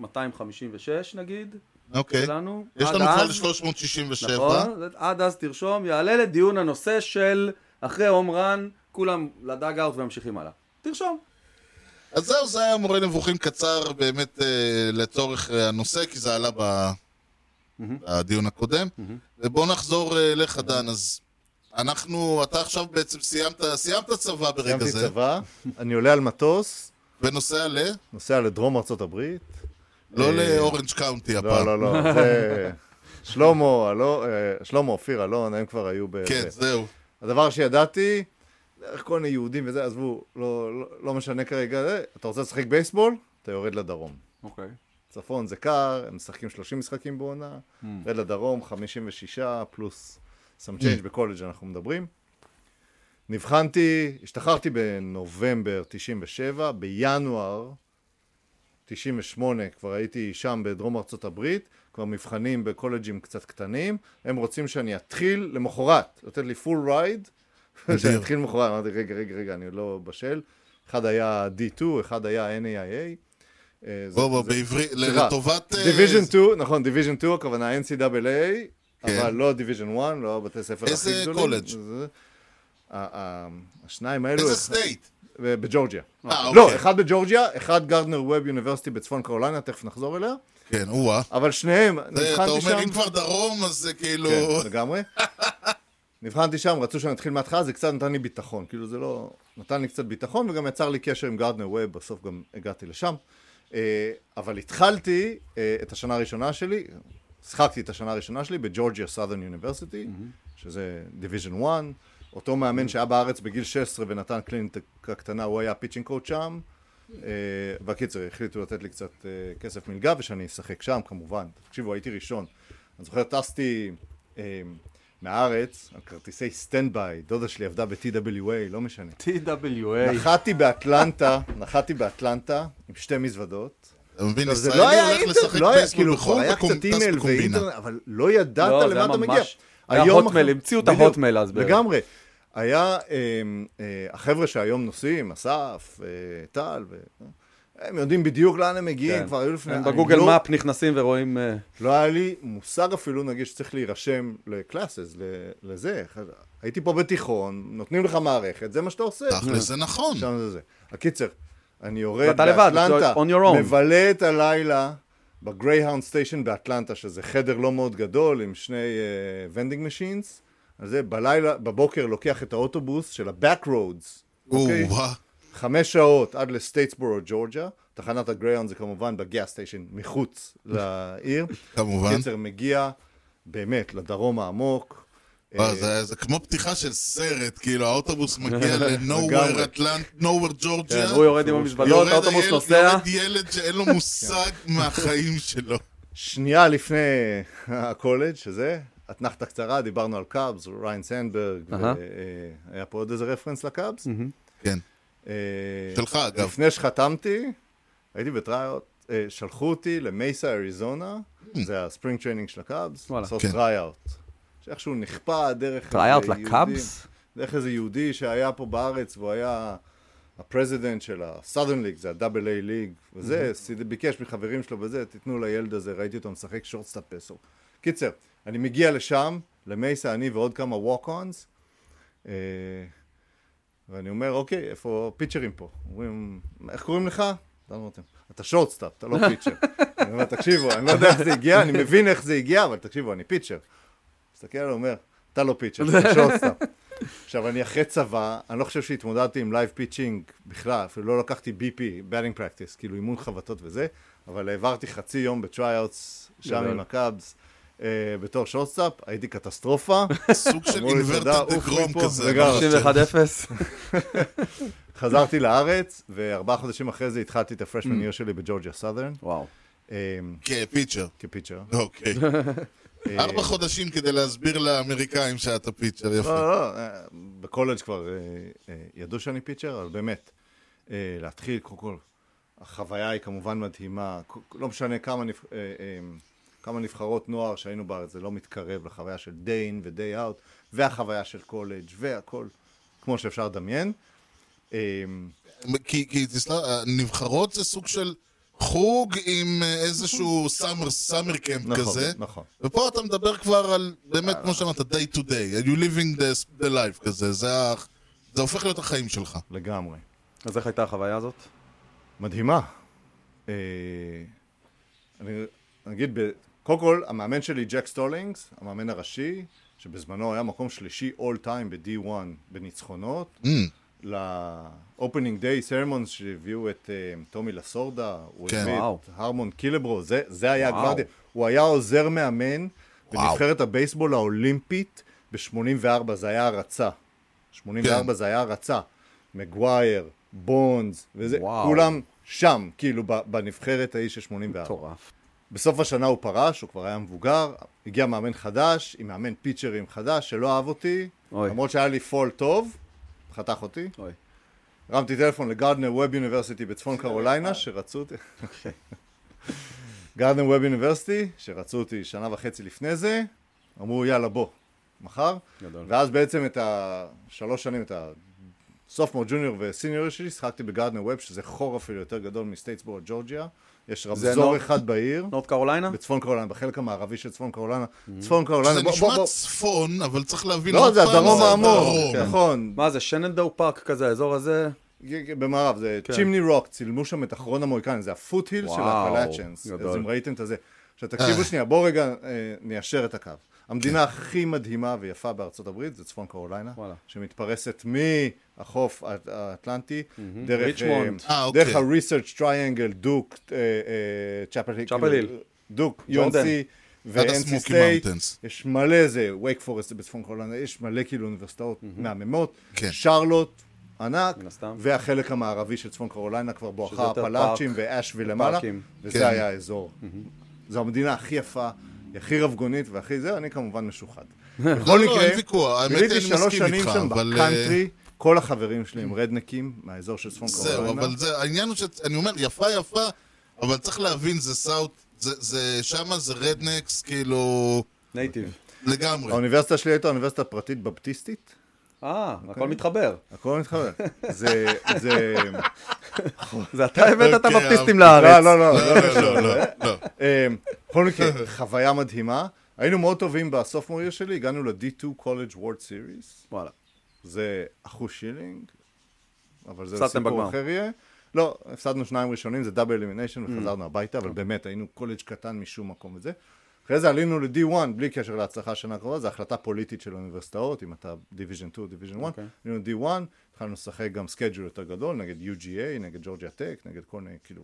S2: 256 נגיד,
S1: אוקיי.
S2: שלנו.
S1: יש לנו כבר
S2: אז-
S1: ל-367.
S2: נכון, עד אז תרשום, יעלה לדיון הנושא של אחרי הום רן, כולם לדאג אאוט וממשיכים הלאה. תרשום.
S1: אז זהו, זה היה מורה נבוכים קצר באמת אה, לצורך אה, הנושא, כי זה עלה ב... בדיון הקודם. ובואו נחזור אה, אליך, דן. אז אנחנו, אתה עכשיו בעצם סיימת, סיימת צבא ברגע
S3: סיימתי
S1: זה,
S3: צבא, אני עולה על מטוס,
S1: ונוסע ל...
S3: נוסע לדרום ארצות הברית.
S1: לא
S3: אה,
S1: לאורנג' קאונטי הפעם.
S3: לא, לא, לא, זה... שלמה, אלון, אה, שלמה, אופיר, אלון, הם כבר היו ב...
S1: כן,
S3: זה.
S1: זהו.
S3: הדבר שידעתי, איך כל מיני יהודים וזה, עזבו, לא, לא, לא משנה כרגע, זה, אתה רוצה לשחק בייסבול? אתה יורד לדרום.
S2: אוקיי.
S3: צפון זה קר, הם משחקים 30 משחקים בעונה, יורד לדרום 56 plus some change בקולג' אנחנו מדברים. נבחנתי, השתחררתי בנובמבר 97, בינואר 98 כבר הייתי שם בדרום ארצות הברית, כבר מבחנים בקולג'ים קצת קטנים, הם רוצים שאני אתחיל למחרת, לתת לי full ride, שאני אתחיל למחרת, אמרתי רגע רגע רגע אני לא בשל, אחד היה D2, אחד היה NAIA. אה,
S1: בוא, בוא, בעברית, לטובת... אה,
S3: Division 2, נכון, Division 2, הכוונה NCAA,
S1: כן.
S3: אבל לא division 1, לא הבתי ספר הכי
S1: איזה
S3: גדולים.
S1: קולג'?
S3: זה- ה- ה- השניים האלו...
S1: איזה
S3: state? בג'ורג'יה.
S1: אה,
S3: לא,
S1: אוקיי.
S3: אחד בג'ורג'יה, אחד גרדנר ווב University בצפון קרוליינה, תכף נחזור אליה,
S1: כן, או-אה.
S3: אבל שניהם,
S1: זה, אתה
S3: נבחנתי
S1: אומר,
S3: שם...
S1: אם כבר דרום, אז זה כאילו...
S3: כן, לגמרי. נבחנתי שם, רצו שאני אתחיל מההתחלה, זה קצת נתן לי ביטחון. כאילו זה לא... נתן לי קצת ביטחון, וגם יצר לי קשר עם גרדנר ווב, בסוף גם הגעתי לשם. אה, אבל התחלתי אה, את השנה הראשונה שלי, שיחקתי את השנה הראשונה שלי בג'ורג'יה סאדרן University, שזה division 1. אותו מאמן שהיה בארץ בגיל 16 ונתן קליניקה קטנה, הוא היה pitching coach שם. אה, בקיצר, החליטו לתת לי קצת אה, כסף מלגה ושאני אשחק שם, כמובן. תקשיבו, הייתי ראשון. אני זוכר, טסתי אה, מהארץ על כרטיסי stand-by, דודה שלי עבדה ב-TWA, לא משנה.
S2: TWA.
S3: נחתי באטלנטה, נחתי באטלנטה עם שתי מזוודות.
S1: אתה מבין, ישראלי
S3: לא
S1: הולך לשחק
S3: לא
S1: בייסבול
S3: כאילו,
S1: בחו"ל,
S3: היה
S1: בקומ-
S3: קצת
S1: טס
S3: אימייל
S1: בקומבינה.
S3: אבל לא ידעת
S2: לא,
S3: למה אתה מגיע.
S2: ממש- היה
S3: היום
S2: הוטמייל,
S3: אחר-
S2: המציאו את ההוטמייל אז.
S3: לגמרי. היה אמ, אה, החבר'ה שהיום נוסעים, אסף, אה, טל, הם יודעים בדיוק לאן הם מגיעים,
S2: כן.
S3: כבר היו לפני...
S2: הם בגוגל
S3: לא-
S2: map נכנסים ורואים... אה,
S3: לא היה לי מושג אפילו, נגיד, שצריך להירשם ל classes, לזה. הייתי פה בתיכון, נותנים לך מערכת, זה מה שאתה עושה.
S1: תכל'ס זה נכון.
S3: שם זה זה. הקיצר, אני יורד באטלנטה,
S2: on your own.
S3: מבלה את הלילה בגרייהאונד station באטלנטה, שזה חדר לא מאוד גדול עם שני vending machines. אז זה בלילה, בבוקר לוקח את האוטובוס של ה-back roads, אוקיי? חמש שעות עד לסטייטסבורו, ג'ורג'יה. תחנת הגרייהאונד זה כמובן ב gas station מחוץ לעיר.
S1: כמובן.
S3: קיצר, מגיע באמת לדרום העמוק. אה,
S1: זה- זה כמו פתיחה של סרט, כאילו האוטובוס מגיע. ל-nowhere אטלנט-, nowhere ג'ורג'יה.
S2: כן, הוא יורד עם המזוודות, האוטובוס נוסע.
S1: יורד ילד שאין לו מושג מהחיים שלו.
S3: שנייה לפני הקולג' שזה, אתנחתה קצרה, דיברנו על קאבס, ריין סנדברג. והיה פה עוד איזה reference לקאבס.
S1: כן.
S3: אה,
S1: שלך, אגב.
S3: לפני שחתמתי, הייתי ב tryout, אה, שלחו אותי למסה, אריזונה, זה ה spring training של הקאבס. לעשות
S1: כן.
S3: שאיכשהו נכפה דרך... איזה יהודי-
S2: לקאבס?
S3: דרך איזה יהודי שהיה פה בארץ, והוא היה ה president של ה-Southern League, זה ה-AA league, וזה, ביקש מחברים שלו וזה, תיתנו לילד הזה, ראיתי אותו משחק shortstop פסו. קיצר, אני מגיע לשם, למסה, אני ועוד כמה walk-ons, אה, ואני אומר, אוקיי, איפה pitcher ים פה? אומרים, איך קוראים לך? דן רותם. אתה shortstop, אתה לא pitcher. אני אומר, תקשיבו, אני לא יודע איך זה הגיע, אני מבין איך זה הגיע, אבל תקשיבו, אני pitcher. מסתכל עליו, אומר, אתה לא pitcher, אתה shortstop. עכשיו, אני אחרי צבא, אני לא חושב שהתמודדתי עם live pitching בכלל, אפילו לא לקחתי BP, batting practice, כאילו אימון חבטות וזה, אבל העברתי חצי יום ב tryouts,
S2: שם.
S3: עם הקאבס, אה, בתור shortstop, הייתי קטסטרופה.
S1: סוג של inverted
S3: יעקב
S1: דגרום כזה.
S3: לגמרי.
S1: ממש.
S2: 61-0.
S3: חזרתי לארץ, וארבעה חודשים אחרי זה התחלתי את ה freshman
S1: Mm.
S3: year שלי בג'ורג'יה סאדרן,
S2: וואו.
S1: כ
S3: pitcher. כ pitcher.
S1: אוקיי. ארבע חודשים כדי להסביר לאמריקאים שאתה pitcher, יפה.
S3: לא, לא, אה, בקולג' כבר אה, אה, ידעו שאני pitcher, אבל באמת, אה, להתחיל, קודם כל, החוויה היא כמובן מדהימה, לא משנה כמה, נבח... אה, אה, כמה נבחרות נוער שהיינו בארץ, זה לא מתקרב לחוויה של day in ו-day out, והחוויה של קולג' והכל, כמו שאפשר לדמיין. אה,
S1: כי, כי תסלח, הנבחרות זה סוג של חוג עם אה, איזשהו summer, summer camp
S3: נכון,
S1: כזה.
S3: נכון.
S1: ופה אתה מדבר כבר על, באמת, כמו שאמרת, day to day. You living the, the life כזה. זה, ה, זה הופך להיות החיים שלך.
S3: לגמרי.
S2: אז איך הייתה החוויה הזאת?
S3: מדהימה. אה, אני אני אגיד, ב- קודם כל, המאמן שלי, ג'ק סטולינגס, המאמן הראשי, שבזמנו היה מקום שלישי all time ב-D1 בניצחונות,
S1: Mm,
S3: ל-opening day sermons שהביאו את אה, טומי לסורדה, הוא
S1: כן.
S3: הביא
S2: וואו.
S3: את הרמון קילברו, זה, זה היה. הגוורדיה. הוא היה עוזר מאמן. בנבחרת הבייסבול האולימפית ב-84, זה היה הרצה. 84
S1: כן.
S3: זה היה הרצה. מגווייר, בונדס, וזה,
S2: וואו.
S3: כולם שם, כאילו, בנבחרת ההיא של 84.
S2: מטורף.
S3: בסוף השנה הוא פרש, הוא כבר היה מבוגר, הגיע מאמן חדש, עם מאמן פיצ'רים חדש, שלא אהב אותי,
S2: אוי.
S3: למרות שהיה לי פול טוב, חתך אותי.
S2: אוי.
S3: הרמתי טלפון לגארדנר ווב יוניברסיטי בצפון קרוליינה, שרצו אותי... גארדנר ווב יוניברסיטי, שרצו אותי שנה וחצי לפני זה, אמרו יאללה בוא, מחר.
S2: גדול.
S3: ואז בעצם את השלוש שנים, את הסופמור, ג'וניור וסיניור שלי, שיחקתי בגארדנר ווב, שזה חור אפילו יותר גדול מסטייטסבורו, ג'ורג'יה. יש רמזור אחד בעיר.
S2: נורת קרוליינה?
S3: בצפון קרוליינה, בחלק המערבי של צפון קרוליינה. צפון קרוליינה,
S1: זה
S3: בוא,
S1: נשמע
S3: בוא, בוא.
S1: צפון, אבל צריך להבין
S3: לא, זה הדרום
S1: זה
S3: העמוק,
S1: הדרום.
S3: נכון.
S2: מה זה, שננדאו פארק כזה, האזור הזה?
S3: במערב, זה
S2: כן.
S3: צ'ימני רוק, צילמו שם את אחרון המוהיקנים, זה הפוט-היל של.
S2: גדול.
S3: אז אם ראיתם את הזה. עכשיו תקשיבו שנייה, בואו רגע אה, ניישר את הקו. המדינה הכי מדהימה ויפה בארצות הברית זה צפון קרוליינה,
S2: וואלה.
S3: שמתפרסת מהחוף האטלנטי, דרך. אה,
S1: אה, אוקיי.
S3: דרך ה-research triangle, דוק, אה, צ'אפל היל, דוק.
S1: UNC
S3: ו-NC
S1: Mountains.
S3: יש מלא זה, וייק פורסט זה בצפון קרוליינה, יש מלא כאילו אוניברסיטאות מהממות,
S1: כן.
S3: שרלוט, ענק. והחלק המערבי של צפון קרוליינה כבר בואכה הפלאצ'ים
S2: פארק.
S3: ואשוויל למעלה,
S2: פארקים.
S3: וזה
S1: כן.
S3: היה האזור. זו המדינה הכי יפה, היא הכי רבגונית והכי זה, אני כמובן משוחד. בכל
S1: לא,
S3: מקרה, ביליתי
S1: אני
S3: שלוש
S1: מסכים
S3: שנים
S1: איתך,
S3: שם
S1: אבל,
S3: בקאנטרי, כל החברים שלי הם redneck ים מהאזור של צפון
S1: זהו,
S3: קרוליינה.
S1: אבל זה, העניין הוא שאני אומר, יפה יפה, אבל צריך להבין, זה South, זה, זה, שמה זה rednecks, כאילו,
S2: native.
S1: לגמרי.
S3: האוניברסיטה שלי הייתה אוניברסיטה פרטית בפטיסטית,
S2: אה, הכל מתחבר.
S3: הכל מתחבר. זה, זה...
S2: זה אתה הבאת את
S1: אוקיי,
S2: הבפטיסטים
S1: אבל-
S2: לארץ.
S3: לא, לא, לא, לא,
S1: לא, לא, לא, לא.
S3: אמ, בכל מקרה, חוויה מדהימה. היינו מאוד טובים ב sophomore year שלי, הגענו ל-D2 College World Series.
S2: וואלה.
S3: זה אחוז שילינג, אבל זה סיפור. אחר יהיה. לא, הפסדנו שניים ראשונים, זה double elimination, וחזרנו הביתה, אבל באמת, היינו קולג' קטן משום מקום וזה. אחרי זה עלינו ל-D1, בלי קשר להצלחה שנה הקרובה, זו החלטה פוליטית של האוניברסיטאות, אם אתה Division 2, Division 1.
S2: אוקיי.
S3: עלינו ל-D1, התחלנו לשחק גם schedule יותר גדול, נגד UGA, נגד ג'ורג'יה טק, נגד כל מיני, כאילו,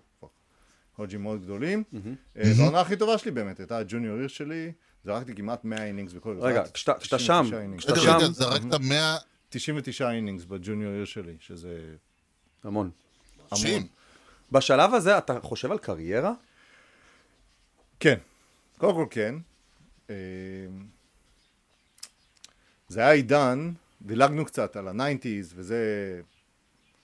S3: קולג'ים מאוד גדולים. אה, והעונה הכי טובה שלי באמת, הייתה ה junior year שלי, זרקתי כמעט 100 innings בכל...
S2: רגע,
S3: זרקתי
S2: כשאתה- כשאתה
S3: 99
S2: שם. כשאתה
S1: רגע, רגע,
S2: שם-
S1: זרקת 100...
S3: 99 innings ב junior year שלי, שזה
S2: המון.
S3: המון.
S2: בשלב הזה אתה חושב על קריירה?
S3: כן, קודם כל כן. אה, זה היה עידן, דילגנו קצת על ה nineties, וזה...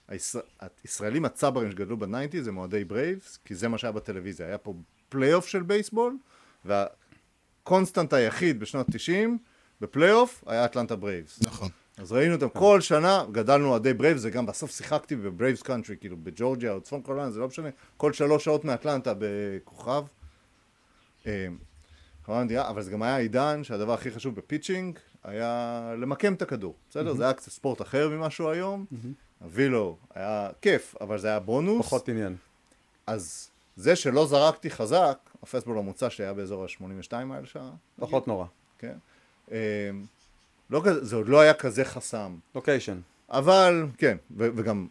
S3: הישראל- הישראלים הצברים שגדלו ב nineties זה אוהדי ברייבס, כי זה מה שהיה בטלוויזיה. היה פה פלייאוף של בייסבול, וה constant היחיד בשנות 90 בפלייאוף היה אטלנטה ברייבס.
S1: נכון.
S3: אז ראינו אותם כל שנה, גדלנו אוהדי ברייבס, זה גם בסוף שיחקתי ב Braves country, כאילו בג'ורג'יה או צפון קרוליינה, זה לא משנה, כל שלוש שעות מאטלנטה ברכב. אה, חוויה מדהימה, אבל זה גם היה עידן שהדבר הכי חשוב ב pitching היה למקם את הכדור, בסדר? זה היה קצת ספורט אחר ממה שהוא היום, ה velo היה כיף, אבל זה היה בונוס.
S2: פחות עניין.
S3: אז זה שלא זרקתי חזק, ה fastball הממוצע שלי היה באזור ה-82 מייל שעה,
S2: פחות נורא.
S3: כן? אה, לא זה עוד לא היה כזה חסם.
S2: location.
S3: אבל, כן, ו- וגם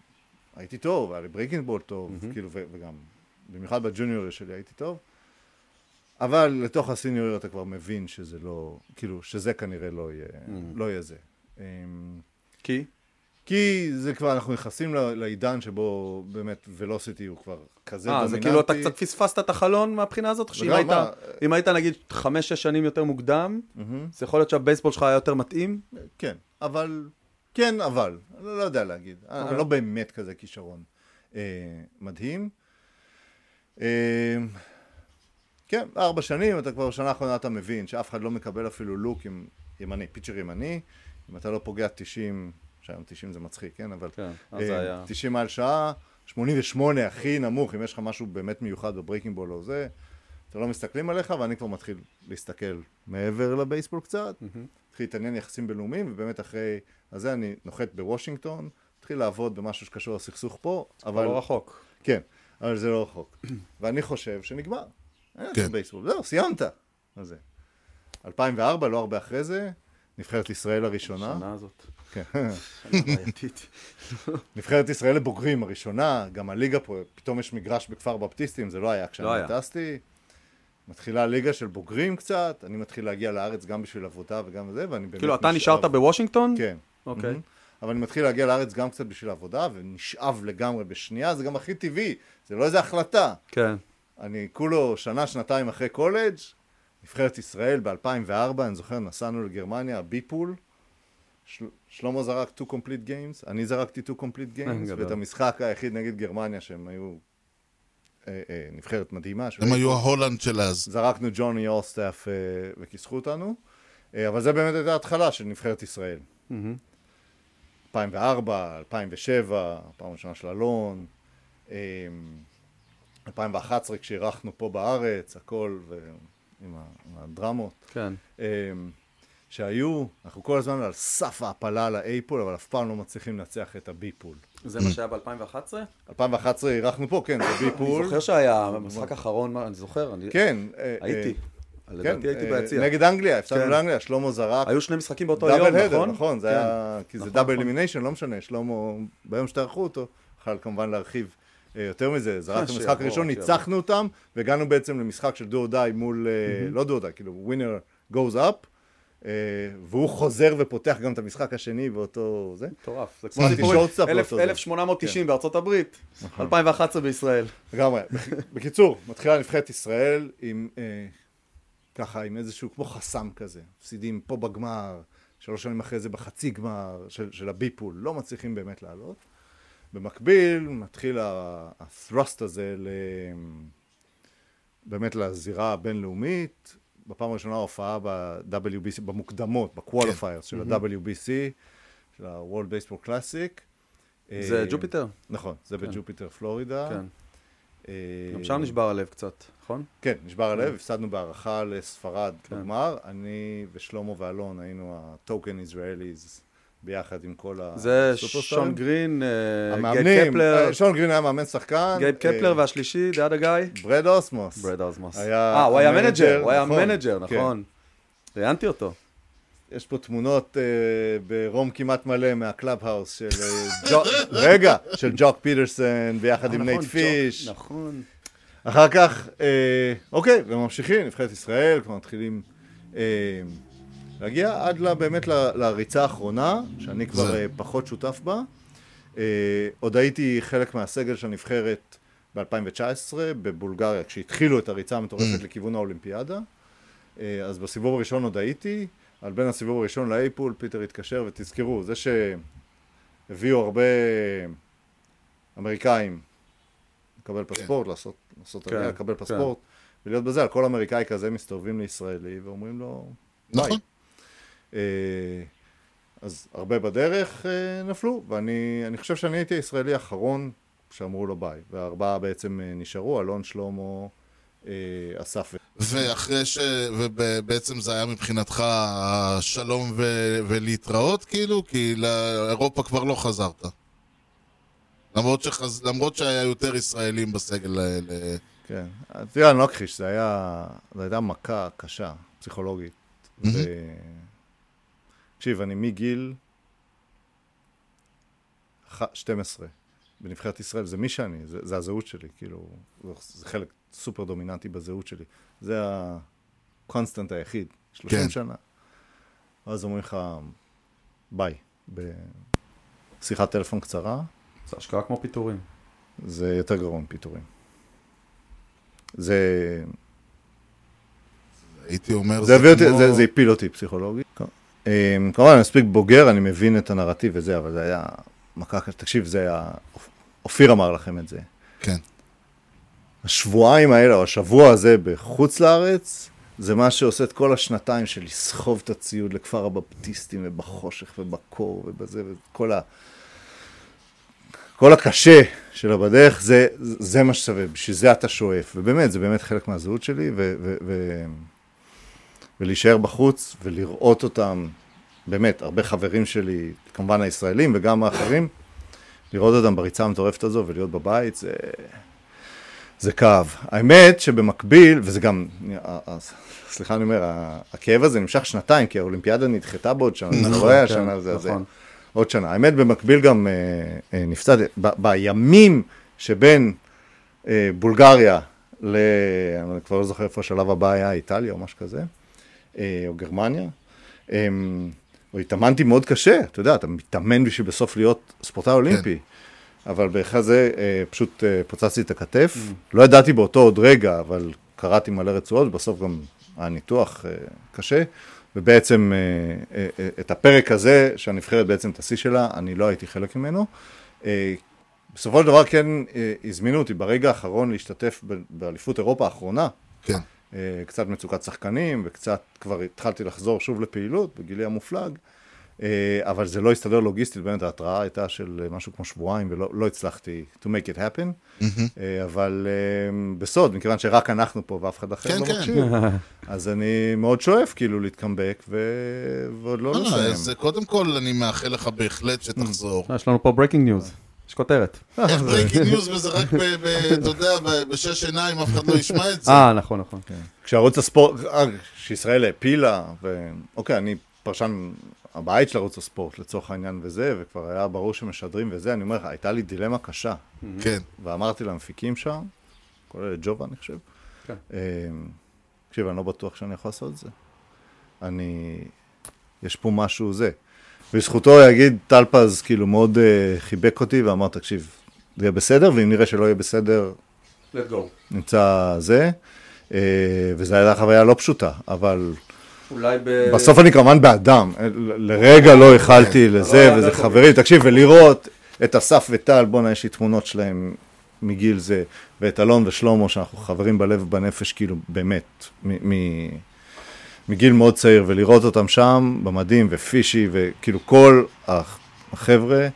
S3: הייתי טוב, היה לי breaking ball טוב, כאילו, ו- וגם, במיוחד ב junior שלי הייתי טוב, אבל לתוך ה senior אתה כבר מבין שזה לא, כאילו, שזה כנראה לא יהיה, לא יהיה זה. אמ,
S2: כי?
S3: כי זה כבר, אנחנו נכנסים לעידן שבו באמת ולוסיטי הוא כבר כזה
S2: אה,
S3: דומיננטי.
S2: זה כאילו אתה קצת פספסת את החלון מהבחינה הזאת? שאם היית,
S3: מה-
S2: אם היית נגיד חמש-שש שנים יותר מוקדם, זה יכול להיות שהבייסבול שלך היה יותר מתאים?
S3: כן, אבל, כן, אבל, אני לא יודע להגיד. אני
S2: אוקיי.
S3: לא באמת כזה כישרון אה, מדהים. אה, כן, ארבע שנים, אתה כבר שנה האחרונה אתה מבין שאף אחד לא מקבל אפילו לוק עם ימני, pitcher ימני, אם אתה לא פוגע 90, שהיום 90 זה מצחיק, כן, אבל
S2: כן, אז
S3: אה,
S2: זה היה-
S3: 90 מייל שעה, 88 הכי נמוך, אם יש לך משהו באמת מיוחד ב breaking ball או זה, אתה לא מסתכלים עליך, ואני כבר מתחיל להסתכל מעבר לבייסבול קצת, התחיל להתעניין יחסים בינלאומיים, ובאמת אחרי הזה אני נוחת בוושינגטון, התחיל לעבוד במשהו שקשור לסכסוך פה, אבל...
S2: לא רחוק.
S3: כן, אבל זה לא רחוק. ואני חושב שנגמר. אין יותר
S1: כן.
S3: בייסבול, זהו, סיימת. מה זה? 2004, לא הרבה אחרי זה, נבחרת ישראל הראשונה.
S2: השנה הזאת.
S3: כן. נבחרת ישראל לבוגרים הראשונה, גם הליגה פה, פתאום יש מגרש בכפר בפטיסטים, זה לא היה כשאני
S2: לא היה.
S3: טסתי. מתחילה ליגה של בוגרים קצת, אני מתחיל להגיע לארץ גם בשביל עבודה וגם זה, ואני באמת
S2: כאילו אתה נשארת בוושינגטון?
S3: כן.
S2: אוקיי.
S3: אבל אני מתחיל להגיע לארץ גם קצת בשביל עבודה, ונשאב לגמרי בשנייה, זה גם הכי טבעי, זה לא איזה החלטה.
S2: כן.
S3: אני כולו שנה, שנתיים אחרי קולג', נבחרת ישראל ב-2004, אני זוכר, נסענו לגרמניה, B-Pool, של... שלמה זרק 2 complete games, אני זרקתי 2 complete games,
S2: גדול.
S3: ואת המשחק היחיד נגד גרמניה, שהם היו אה, אה, נבחרת מדהימה,
S1: הם היו ההולנד של אז.
S3: זרקנו ג'וני אורסטאפ אה, וכיסחו אותנו, אה, אבל זה באמת הייתה התחלה של נבחרת ישראל. 2004, 2007, פעם ראשונה של אלון, אה, 2011 כשאירחנו פה בארץ, הכל, ו... עם, ה... עם הדרמות.
S2: כן.
S3: אה, שהיו, אנחנו כל הזמן על סף ההעפלה ל A-Pool, אבל אף פעם לא מצליחים לנצח את ה B-Pool.
S2: זה מה שהיה ב-2011?
S3: 2011 אירחנו פה, כן, זה
S2: אני
S3: B-Pool.
S2: זוכר שהיה במשחק האחרון, אני זוכר, אני
S3: כן. אה,
S2: הייתי.
S3: אה,
S2: לדעתי
S3: כן,
S2: הייתי
S3: אה,
S2: ביציע.
S3: נגד אנגליה, הפסדנו
S2: כן.
S3: לאנגליה, שלמה זרק.
S2: היו שני משחקים באותו יום,
S3: double header,
S2: נכון?
S3: נכון, זה
S2: כן.
S3: היה, כי זה
S2: נכון,
S3: double
S2: נכון.
S3: elimination, לא משנה, שלמה, ביום שתערכו אותו, יוכל כמובן להרחיב יותר מזה, זרק את המשחק הראשון. ניצחנו אותם, והגענו בעצם למשחק של דו או די מול, אה, לא דו או די, כאילו ווינר goes up, אה, והוא חוזר ופותח גם את המשחק השני באותו זה.
S2: מטורף. זה כמו
S3: זה.
S2: 1890 בארצות הברית, 2011 בישראל.
S3: לגמרי. בקיצור, מתחילה נבחרת ישראל עם, אה, ככה, עם איזשהו, כמו חסם כזה. מפסידים פה בגמר, שלוש שנים אחרי זה בחצי גמר של, של ה B-Pool, לא מצליחים באמת לעלות. במקביל, מתחיל ה-thrust הזה ל... באמת לזירה הבינלאומית. בפעם הראשונה הופעה ב-WBC, במוקדמות, ב qualifiers של ה-WBC, של ה-World Baseball Classic.
S2: זה
S3: אה,
S2: ג'ופיטר?
S3: נכון, זה בג'ופיטר, פלורידה.
S2: כן.
S3: אה,
S2: גם שם נשבר הלב קצת, נכון?
S3: כן, נשבר הלב, הפסדנו בהארכה לספרד
S2: כן.
S3: בגמר. אני ושלמה ואלון היינו ה token Israelis ביחד עם כל
S2: זה
S3: הסופרסטארים.
S2: שון גרין, אה, גייב קפלר,
S3: אה, שון גרין היה מאמן שחקן.
S2: גייב קפלר
S3: אה,
S2: והשלישי, the other guy?
S3: ברד אוסמוס.
S2: ברד אוזמוס.
S3: היה
S2: אה, הוא היה manager, הוא היה
S3: נכון,
S2: manager,
S3: כן.
S2: נכון. ראיינתי אותו.
S3: יש פה תמונות בעירום כמעט מלא מה clubhouse של רגע, של ג'וק פידרסון ביחד עם נייט
S2: נכון,
S3: פיש.
S2: נכון.
S3: אחר כך, אוקיי, וממשיכים, נבחרת ישראל, כבר מתחילים להגיע עד לה, באמת ל- לריצה האחרונה, שאני כבר
S1: זה.
S3: אה, פחות שותף בה. אה, עוד הייתי חלק מהסגל של הנבחרת ב-2019 בבולגריה, כשהתחילו את הריצה המטורפת לכיוון האולימפיאדה. אה, אז בסיבוב הראשון עוד הייתי, אבל בין הסיבוב הראשון לאייפול, פיטר התקשר, ותזכרו, זה שהביאו הרבה אמריקאים לקבל פספורט, לעשות, לעשות
S2: כן,
S3: עלייה, לקבל
S2: כן.
S3: פספורט, ולהיות בזה, על כל אמריקאי כזה מסתובבים לישראלי ואומרים לו, ביי.
S1: נכון.
S3: אה, אז הרבה בדרך אה, נפלו, ואני אני חושב שאני הייתי הישראלי האחרון שאמרו לו ביי, והארבעה בעצם אה, נשארו, אלון, שלמה, אה, אסף.
S1: ואחרי ש... ובעצם זה היה מבחינתך שלום ו... ולהתראות, כאילו? כי לאירופה כבר לא חזרת. למרות, שחז... למרות שהיה יותר ישראלים בסגל האלה.
S3: כן, תראה, אני לא אכחיש, זה היה, זו הייתה מכה קשה, פסיכולוגית. ו... תקשיב, אני מגיל ח- 12 בנבחרת ישראל, זה מי שאני, זה, זה הזהות שלי, כאילו, זה, זה חלק סופר דומיננטי בזהות שלי. זה ה constant היחיד, 30
S1: כן.
S3: שנה. ואז אומרים לך, ביי, בשיחת טלפון קצרה,
S2: זה השקעה כמו פיטורים.
S3: זה יותר גרוע מפיטורים. זה...
S1: הייתי אומר,
S3: זה, אותי,
S1: כמו-
S3: זה, זה הפיל אותי פסיכולוגית. אמ, כמובן, אני מספיק בוגר, אני מבין את הנרטיב וזה, אבל זה היה מכה קשה. תקשיב, זה היה... אופיר אמר לכם את זה.
S1: כן.
S3: השבועיים האלה, או השבוע הזה בחוץ לארץ, זה מה שעושה את כל השנתיים של לסחוב את הציוד לכפר הבפטיסטים ובחושך ובקור ובזה, וכל ה... כל הקשה שלו בדרך, זה, זה מה ששווה, בשביל זה אתה שואף. ובאמת, זה באמת חלק מהזהות שלי, ו, ו, ו, ולהישאר בחוץ ולראות אותם, באמת, הרבה חברים שלי, כמובן הישראלים וגם האחרים, לראות אותם בריצה המטורפת הזו ולהיות בבית, זה, זה כאב. האמת שבמקביל, וזה גם, סליחה אני אומר, הכאב הזה נמשך שנתיים, כי האולימפיאדה נדחתה בעוד שנה, זה לא היה
S2: כן,
S3: השנה, זה זה.
S2: נכון.
S3: עוד שנה. האמת, במקביל גם אה, אה, נפצעתי, ב- בימים שבין אה, בולגריה ל... אני כבר לא זוכר איפה השלב הבא היה, איטליה או משהו כזה, או גרמניה. אה, או התאמנתי מאוד קשה, אתה יודע, אתה מתאמן בשביל בסוף להיות ספורטאי אולימפי. אבל באחד זה אה, פשוט אה, פוצצתי את הכתף. לא ידעתי באותו עוד רגע, אבל קראתי מלא רצועות, ובסוף גם היה ניתוח אה, קשה. ובעצם אה, אה, אה, את הפרק הזה, שהנבחרת בעצם את השיא שלה, אני לא הייתי חלק ממנו. אה, בסופו של דבר כן אה, הזמינו אותי ברגע האחרון להשתתף באליפות אירופה האחרונה.
S1: כן.
S3: אה, קצת מצוקת שחקנים, וקצת כבר התחלתי לחזור שוב לפעילות בגילי המופלג, אה, אבל זה לא הסתדר לוגיסטית, באמת ההתראה הייתה של משהו כמו שבועיים, ולא לא הצלחתי to make it happen, אה, אבל בסוד, מכיוון שרק אנחנו פה ואף אחד אחר
S1: כן,
S3: לא
S1: כן.
S3: מקשיב, אז אני מאוד שואף כאילו להתקמבק, ו... ועוד לא
S1: אה,
S3: לסיים.
S1: אז קודם כל אני מאחל לך בהחלט שתחזור.
S2: יש לנו פה breaking news. יש כותרת.
S1: איך breaking news וזה רק, אתה יודע, בשש עיניים אף אחד לא ישמע את זה.
S2: אה, נכון, נכון.
S3: כשערוץ הספורט, אה, שישראל העפילה, ואוקיי, אני פרשן הבית של ערוץ הספורט לצורך העניין וזה, וכבר היה ברור שמשדרים וזה, אני אומר לך, הייתה לי דילמה קשה.
S1: כן.
S3: ואמרתי למפיקים שם, כולל את ג'ובה אני חושב,
S2: כן.
S3: אה, תקשיב, אני לא בטוח שאני יכול לעשות את זה. אני, יש פה משהו זה. בזכותו יגיד, טלפז כאילו מאוד אה, חיבק אותי ואמר, תקשיב, זה יהיה בסדר, ואם נראה שלא יהיה בסדר,
S2: Let go.
S3: נמצא זה. אה, וזו הייתה חוויה לא פשוטה, אבל
S2: אולי ב...
S3: בסוף אני כמובן באדם, ל- לרגע לא איחלתי לזה,
S2: היה
S3: וזה חברים, תקשיב, ולראות את אסף וטל, בואנה, יש לי תמונות שלהם מגיל זה, ואת אלון ושלמה, שאנחנו חברים בלב ובנפש, כאילו, באמת, מ- מ- מגיל מאוד צעיר, ולראות אותם שם, במדים, ופישי, וכאילו כל הח- החבר'ה, אה,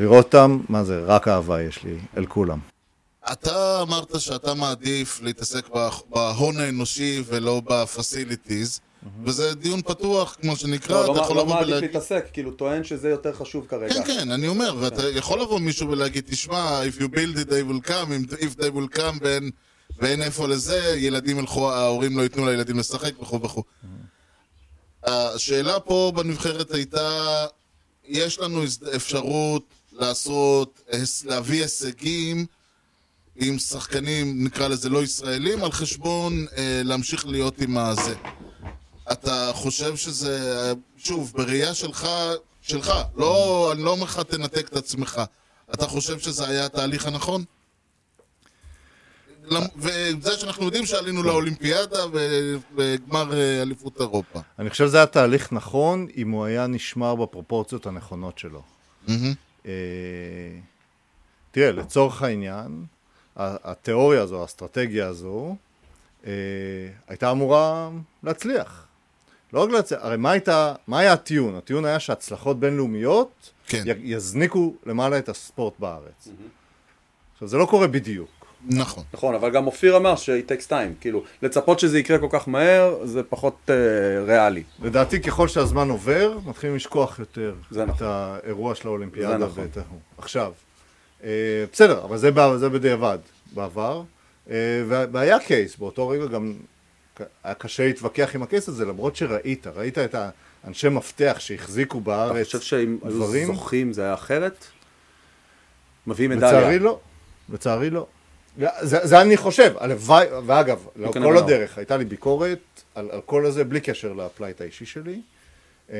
S3: לראות אותם, מה זה, רק אהבה יש לי אל כולם.
S1: אתה אמרת שאתה מעדיף להתעסק בה- בהון האנושי ולא בפסיליטיז, וזה דיון פתוח, כמו שנקרא,
S2: לא,
S1: אתה
S2: לא
S1: יכול
S2: לא
S1: לבוא
S2: מעדיף
S1: ולהגיד...
S2: להתעסק, כאילו טוען שזה יותר חשוב כרגע.
S1: כן, כן, אני אומר, ואתה יכול לבוא מישהו ולהגיד, תשמע, if you build it, they will come, if they will come, ואין- ואין איפה לזה, ילדים ילכו, ההורים לא ייתנו לילדים לשחק וכו' וכו'. השאלה פה בנבחרת הייתה, יש לנו אפשרות לעשות, להביא הישגים עם שחקנים, נקרא לזה לא ישראלים, על חשבון אה, להמשיך להיות עם הזה. אתה חושב שזה, שוב, בראייה שלך, שלך, לא, אני לא אומר לך תנתק את עצמך. אתה חושב שזה היה התהליך הנכון? וזה שאנחנו יודעים שעלינו לאולימפיאדה וגמר אה, אליפות אירופה.
S3: אני חושב שזה היה תהליך נכון, אם הוא היה נשמר בפרופורציות הנכונות שלו. אה, תראה, לצורך העניין, התיאוריה הזו, האסטרטגיה הזו, אה, הייתה אמורה להצליח. לא רק להצליח, הרי מה הייתה, מה היה הטיעון? הטיעון היה שהצלחות בינלאומיות
S1: כן.
S3: יזניקו למעלה את הספורט בארץ. עכשיו, זה לא קורה בדיוק.
S1: נכון.
S2: נכון, אבל גם אופיר אמר ש-it takes time, כאילו, לצפות שזה יקרה כל כך מהר, זה פחות אה, ריאלי.
S3: לדעתי, ככל שהזמן עובר, מתחילים לשכוח יותר
S2: זה
S3: את
S2: נכון.
S3: האירוע של האולימפיאדה.
S2: זה נכון.
S3: ההוא. עכשיו, אה, בסדר, אבל זה, זה בדיעבד, בעבר. אה, וה- והיה קייס, באותו רגע גם היה קשה להתווכח עם הקייס הזה, למרות שראית, ראית את האנשי מפתח שהחזיקו
S2: אתה
S3: בארץ
S2: חושב שאם היו
S3: דברים.
S2: זוכים זה היה אחרת? מביאים מדליה.
S3: לצערי לא, לצערי לא. זה, זה אני חושב, הלוואי, ואגב, כל. הדרך הייתה לי ביקורת על, על כל הזה בלי קשר לפלייט האישי שלי. אמ,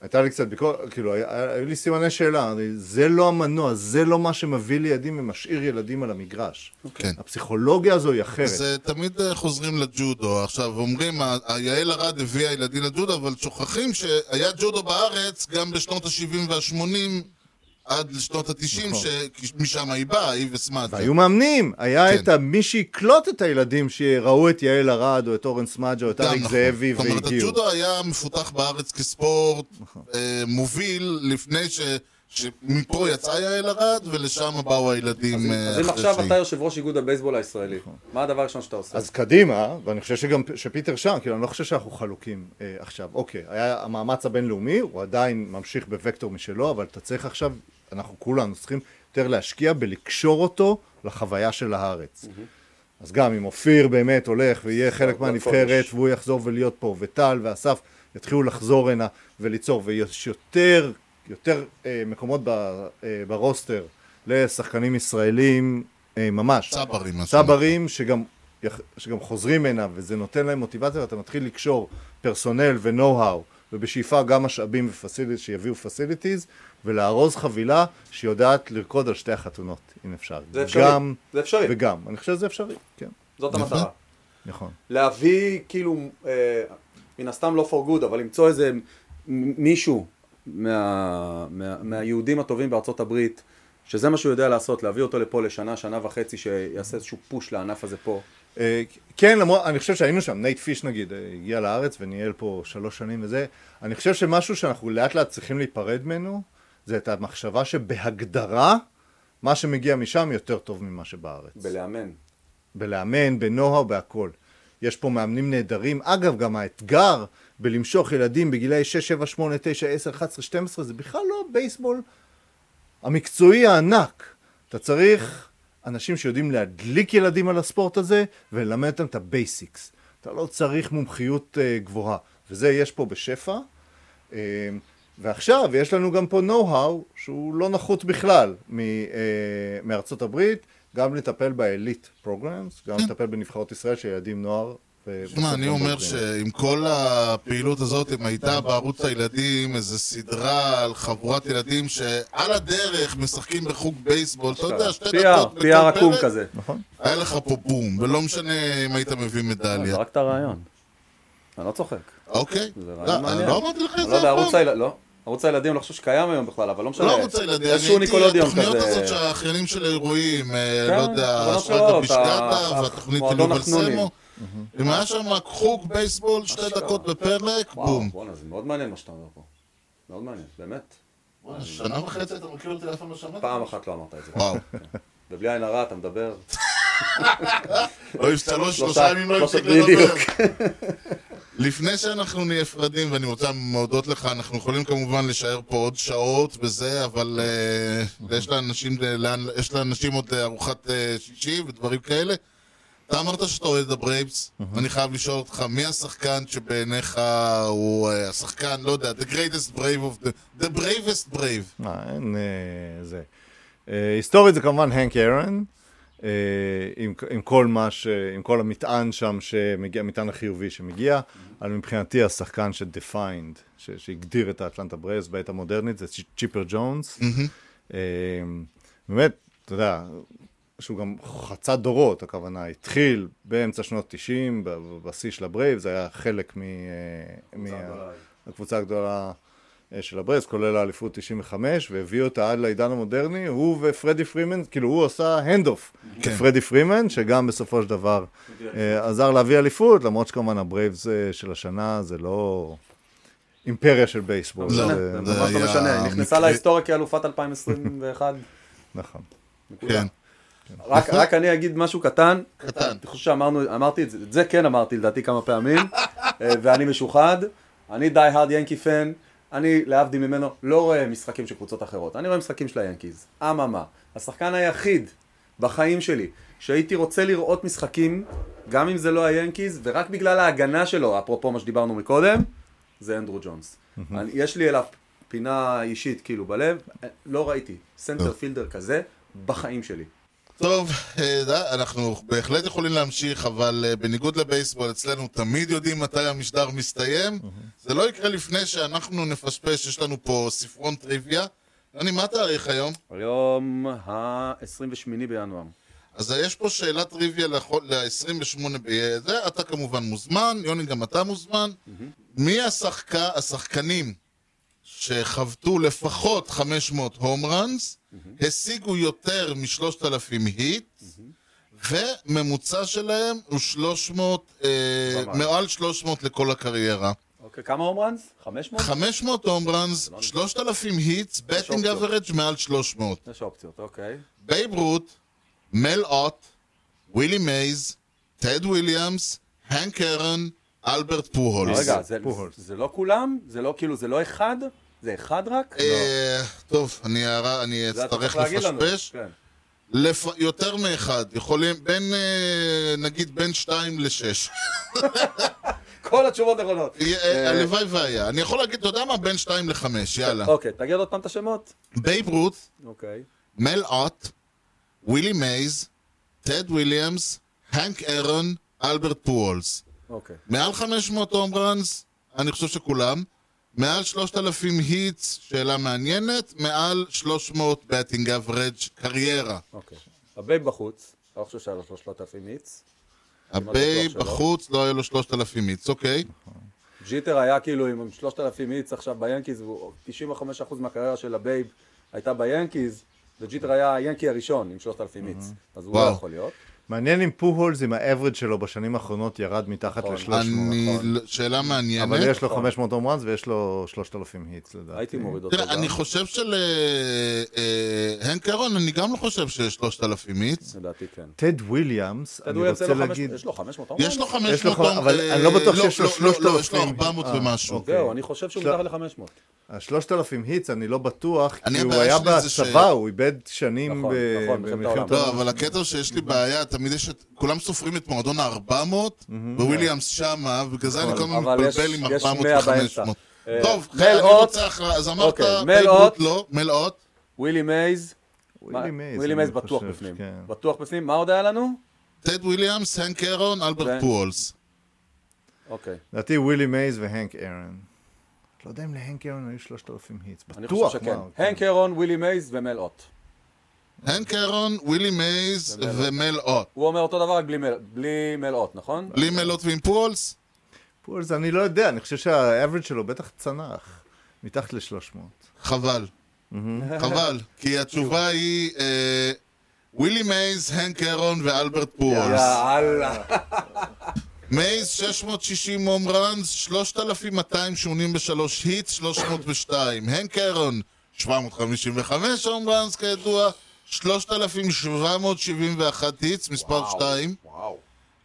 S3: הייתה לי קצת ביקורת, כאילו, היו לי סימני שאלה, זה לא המנוע, זה לא מה שמביא לי ילדים ומשאיר ילדים על המגרש.
S1: כן.
S3: הפסיכולוגיה הזו היא אחרת.
S1: אז תמיד אה, חוזרים לג'ודו. עכשיו, אומרים, יעל ארד הביאה ילדים לג'ודו, אבל שוכחים שהיה ג'ודו בארץ גם בשנות ה-70 וה-80 עד לשנות ה-90,
S3: נכון.
S1: שמשם היא באה, היא וסמאטה.
S3: והיו מאמנים, היה
S1: כן.
S3: את מי שיקלוט את הילדים שראו את יעל ארד או את אורן סמדג'ה או את אריק
S1: נכון.
S3: זאבי
S1: זאת אומרת,
S3: והגיעו.
S1: הג'ודו היה מפותח בארץ כספורט
S3: נכון.
S1: אה, מוביל לפני ש... שמפה יצאה יעל ארד, ולשם באו הילדים אה,
S2: אז אם
S1: אחרי
S2: עכשיו
S1: שהיא-
S2: אתה יושב ראש איגוד הבייסבול הישראלי, מה הדבר הראשון שאתה עושה?
S3: אז קדימה, ואני חושב שגם שפיטר שם, כאילו אני לא חושב שאנחנו חלוקים אה, עכשיו. אוקיי, היה המאמץ הבינלאומי, הוא עדיין ממשיך בוקטור משלו, אבל אתה צריך עכשיו, אנחנו כולנו צריכים יותר להשקיע בלקשור אותו לחוויה של הארץ. אז גם אם אופיר באמת הולך ויהיה חלק מהנבחרת. והוא יחזור ולהיות פה, וטל ואסף יתחילו לחזור הנה וליצור, ויש יותר, יותר אה, מקומות ב, אה, ב roster לשחקנים ישראלים, אה, ממש.
S1: צברים.
S3: צברים שגם, שגם חוזרים הנה וזה נותן להם מוטיבציה ואתה מתחיל לקשור personnel ו-know-how ובשאיפה גם משאבים ו facilities שיביאו facilities ולארוז חבילה שיודעת לרקוד על שתי החתונות אם אפשר.
S2: זה אפשרי.
S3: גם
S2: זה אפשרי.
S3: וגם. אני חושב שזה אפשרי, כן.
S2: זאת
S1: יפה.
S2: המטרה.
S3: נכון.
S2: להביא, כאילו, אה, מן הסתם לא for good, אבל למצוא איזה מ- מישהו מה, מה, מהיהודים הטובים בארצות הברית, שזה מה שהוא יודע לעשות, להביא אותו לפה לשנה, שנה וחצי, שיעשה איזשהו push לענף הזה פה.
S3: כן, למרות, אני חושב שהיינו שם, נייט פיש נגיד, הגיע לארץ וניהל פה שלוש שנים וזה, אני חושב שמשהו שאנחנו לאט לאט צריכים להיפרד ממנו, זה את המחשבה שבהגדרה, מה שמגיע משם יותר טוב ממה שבארץ.
S2: בלאמן.
S3: בלאמן, בנוהו, בהכל. יש פה מאמנים נהדרים. אגב, גם האתגר בלמשוך ילדים בגילאי 6, 7, 8, 9, 10, 11, 12, זה בכלל לא בייסבול המקצועי הענק. אתה צריך אנשים שיודעים להדליק ילדים על הספורט הזה וללמד אותם את ה basics. אתה לא צריך מומחיות uh, גבוהה, וזה יש פה בשפע. Uh, ועכשיו יש לנו גם פה נו-האו שהוא לא נחות בכלל מ, uh, מארצות הברית, גם לטפל באליט פרוגרמס, גם לטפל בנבחרות ישראל של ילדים נוער. ו-
S1: שמע, אני אומר
S3: גם
S1: שעם כל הפעילות הזאת, אם הייתה בערוץ הילדים איזה סדרה על חבורת ילדים שעל הדרך משחקים בחוג בייסבול, אתה יודע, שתי דקות בכל
S2: עקום
S1: פרק,
S2: כזה.
S3: נכון.
S1: היה לך פה בום, ולא משנה אם היית מביא מדליה.
S2: זרקת רעיון. אני לא צוחק.
S1: אוקיי?
S2: זה
S1: לא,
S2: רעיון מעניין.
S1: לא אמרתי לך את זה
S2: לא
S1: אף פעם.
S2: לא. ערוץ הילדים לא חושב שקיים היום בכלל, אבל לא משנה.
S1: לא ערוץ הילדים, אני הייתי, התוכניות
S2: כזה.
S1: הזאת שהאחיינים של האירועים, אה,
S2: כן,
S1: לא יודע, הבישגדה
S2: אתה-
S1: והתוכנית אלוב
S2: החנונים.
S1: סמו. אם היה שם חוג בייסבול, שתי דקות בפרק, בום.
S2: בואנה, זה מאוד מעניין מה שאתה אומר פה. מאוד מעניין, באמת.
S1: שנה וחצי אתה מכיר אותי, אף פעם לא שמעתי.
S2: פעם אחת לא אמרת את זה.
S1: וואו.
S2: ובלי עין הרע אתה מדבר.
S1: אוי, שלוש, שלושה ימים לא הפסיק. לדבר. לפני שאנחנו נפרדים, ואני רוצה להודות לך, אנחנו יכולים כמובן לשער פה עוד שעות וזה, אבל אה, יש לאנשים, עוד ארוחת אה, שישי ודברים כאלה. אתה אמרת שאתה אוהד הברייבס, אני חייב לשאול אותך, מי השחקן שבעיניך הוא אה, השחקן, לא יודע, the greatest brave of the, the bravest brave.
S3: מה, אין אה, זה. אה, היסטורית זה כמובן הנק ארן, עם, עם כל מה ש... עם כל המטען שם שמגיע, המטען החיובי שמגיע, אבל מבחינתי השחקן ש defined, ש- שהגדיר את האטלנטה ברייבס בעת המודרנית, זה צ'יפר ג'ונס. באמת, אתה יודע, שהוא גם חצה דורות, הכוונה, התחיל באמצע שנות 90, ב- בשיא של הברייב, זה היה חלק מ... אה, מה- הגדולה אה, של הברייבס, כולל האליפות 95, והביא אותה עד לעידן המודרני, הוא ופרדי פרימן, כאילו הוא עשה hand-off
S1: כן.
S3: לפרדי פרימן, שגם בסופו של דבר אה, עזר להביא אליפות, למרות שכמובן הברייבס אה, של השנה זה לא אימפריה של בייסבול.
S1: לא,
S3: זה-
S2: זה
S1: זה
S2: ממש לא משנה, היא נכנסה להיסטוריה כאלופת 2021.
S3: נכון.
S1: כן.
S2: רק רק אני אגיד משהו קטן.
S1: קטן.
S2: אני חושב שאמרנו, אמרתי את זה, את זה כן אמרתי לדעתי כמה פעמים, אה, ואני משוחד. אני די hard Yankee fan, אני להבדיל ממנו לא רואה משחקים של קבוצות אחרות, אני רואה משחקים של היאנקיז. אממה, השחקן היחיד בחיים שלי שהייתי רוצה לראות משחקים, גם אם זה לא היאנקיז, ורק בגלל ההגנה שלו, אפרופו מה שדיברנו מקודם, זה אנדרו ג'ונס. אני, יש לי אליו פינה אישית כאילו בלב, אה, לא ראיתי center fielder כזה בחיים שלי.
S1: טוב, אה, אנחנו בהחלט יכולים להמשיך, אבל אה, בניגוד לבייסבול, אצלנו תמיד יודעים מתי המשדר מסתיים. זה לא יקרה לפני שאנחנו נפשפש, יש לנו פה ספרון טריוויה. אני, מה התאריך היום?
S2: היום ה-28 בינואר.
S1: אז יש פה שאלת טריוויה ל-28 בזה, אתה כמובן מוזמן, יוני גם אתה מוזמן. מי השחק... השחקנים שחבטו לפחות 500 הום ראנס, השיגו יותר מ-3,000 היט, וממוצע שלהם הוא 300, אה. מעל 300 לכל הקריירה.
S2: אוקיי, כמה home runs? 500?
S1: 500 home runs, 3,000 hits,
S2: batting.
S1: average מעל 300.
S2: יש אופציות, אוקיי.
S1: בייב רוט, מל אוט, ווילי מייז, טד וויליאמס, הנק ארן, אלברט פוהולס.
S2: רגע. זה לא כולם? זה לא כאילו, זה לא אחד? זה אחד רק?
S1: אה, טוב, אני הערה- אני
S2: זה אתה
S1: אצטרך
S2: צריך להגיד לנו.
S1: לפשפש.
S2: כן.
S1: לפ- יותר מאחד, יכולים, בין, אה, נגיד בין שתיים לשש.
S2: כל התשובות נכונות.
S1: אה, הלוואי והיה. אני יכול להגיד, אתה יודע מה? בין שתיים לחמש, יאללה.
S2: אוקיי, תגיד עוד פעם את השמות.
S1: בייב רוט,
S2: אוקיי.
S1: מל אוט, ווילי מייז, טד וויליאמס, הנק ארון, אלברט פוהולס.
S2: אוקיי.
S1: מעל 500 home runs, אני חושב שכולם. מעל 3,000 hits, שאלה מעניינת. מעל 300 batting average קריירה.
S2: אוקיי. הבייב בחוץ, אני לא חושב שהיה לו 3,000 hits.
S1: הבייב
S2: בטוח שלא.
S1: בחוץ, לא היה לו 3,000 hits, אוקיי.
S2: ג'יטר היה כאילו עם 3,000 hits עכשיו ביאנקיז, והוא 95% מהקריירה של הבייב הייתה ביאנקיז. וג'יטר היה היאנקי הראשון עם 3,000 hits, אז הוא לא. יכול להיות.
S3: מעניין אם פוהולס עם ה average שלו בשנים האחרונות ירד מתחת
S2: נכון.
S3: ל-300.
S1: אני...
S2: נכון.
S1: שאלה מעניינת.
S3: אבל יש לו 500 home runs ויש לו 3,000 hits לדעתי.
S2: הייתי מוריד אותו
S1: תראה,
S2: גם,
S1: אני חושב שלהנק אהרון, אני גם לא חושב שיש 3,000 hits.
S2: לדעתי כן.
S3: טד וויליאמס, אני רוצה להגיד...
S2: יש לו 500 home
S1: יש לו
S2: runs?
S1: 500
S3: יש לו ח- אבל
S1: אה,
S3: אני לא בטוח
S1: לא,
S3: שיש לו
S1: לא, לא, לא, יש לו
S3: 3,000.
S1: 400
S3: אה,
S1: ומשהו.
S3: אוקיי.
S2: זהו, אני חושב שהוא מתחת ל-500.
S3: ה-3,000 hits אני לא בטוח,
S1: אני,
S3: כי הוא היה בצבא, הוא איבד שנים
S2: נכון,
S3: ב-
S2: נכון, מלחמת
S3: במלחמת
S2: העולם.
S1: לא. אבל הקטע שיש לי בעיה, תמיד יש את... כולם סופרים את מועדון ה-400, וויליאמס שמה, ובגלל זה אני כל הזמן מתבלבל עם
S2: יש
S1: 400
S2: 100 באמצע.
S1: ו-500.
S2: אה,
S1: טוב, אני. רוצה אחרי... אז אמרת,
S2: אוקיי, מל
S1: בייב
S2: אוט.
S1: רות לא.
S2: ווילי מייז,
S3: ווילי מייז, אני
S2: בטוח בפנים.
S3: כן.
S2: בטוח בפנים, מה עוד היה לנו?
S1: טד וויליאמס, הנק אהרון,
S2: ו-
S1: אלברט פואלס.
S2: אוקיי.
S3: לדעתי ווילי מייז והנק ארון. לא יודע אם להנק ארון היו 3,000 hits.
S2: אני
S3: בטוח,
S2: חושב שכן.
S3: כן.
S2: הנק אהרון, ווילי מייז ומל אוט.
S1: הנק אהרון, ווילי מייז
S2: ומל אוט. הוא אומר אותו דבר רק בלי מל- אוט, נכון?
S1: בלי מל אוט ועם פואלס?
S3: פולס, אני לא יודע, אני חושב שה average שלו בטח צנח. מתחת ל-300.
S1: חבל. חבל. כי התשובה היא אה, ווילי מייז, הנק אהרון ואלברט פואלס.
S2: יאללה.
S1: מייז 660 home runs, 3,283 hits, 302. הנק אהרון 755 home runs כידוע, 3,771 hits, מספר 2,
S2: וואו.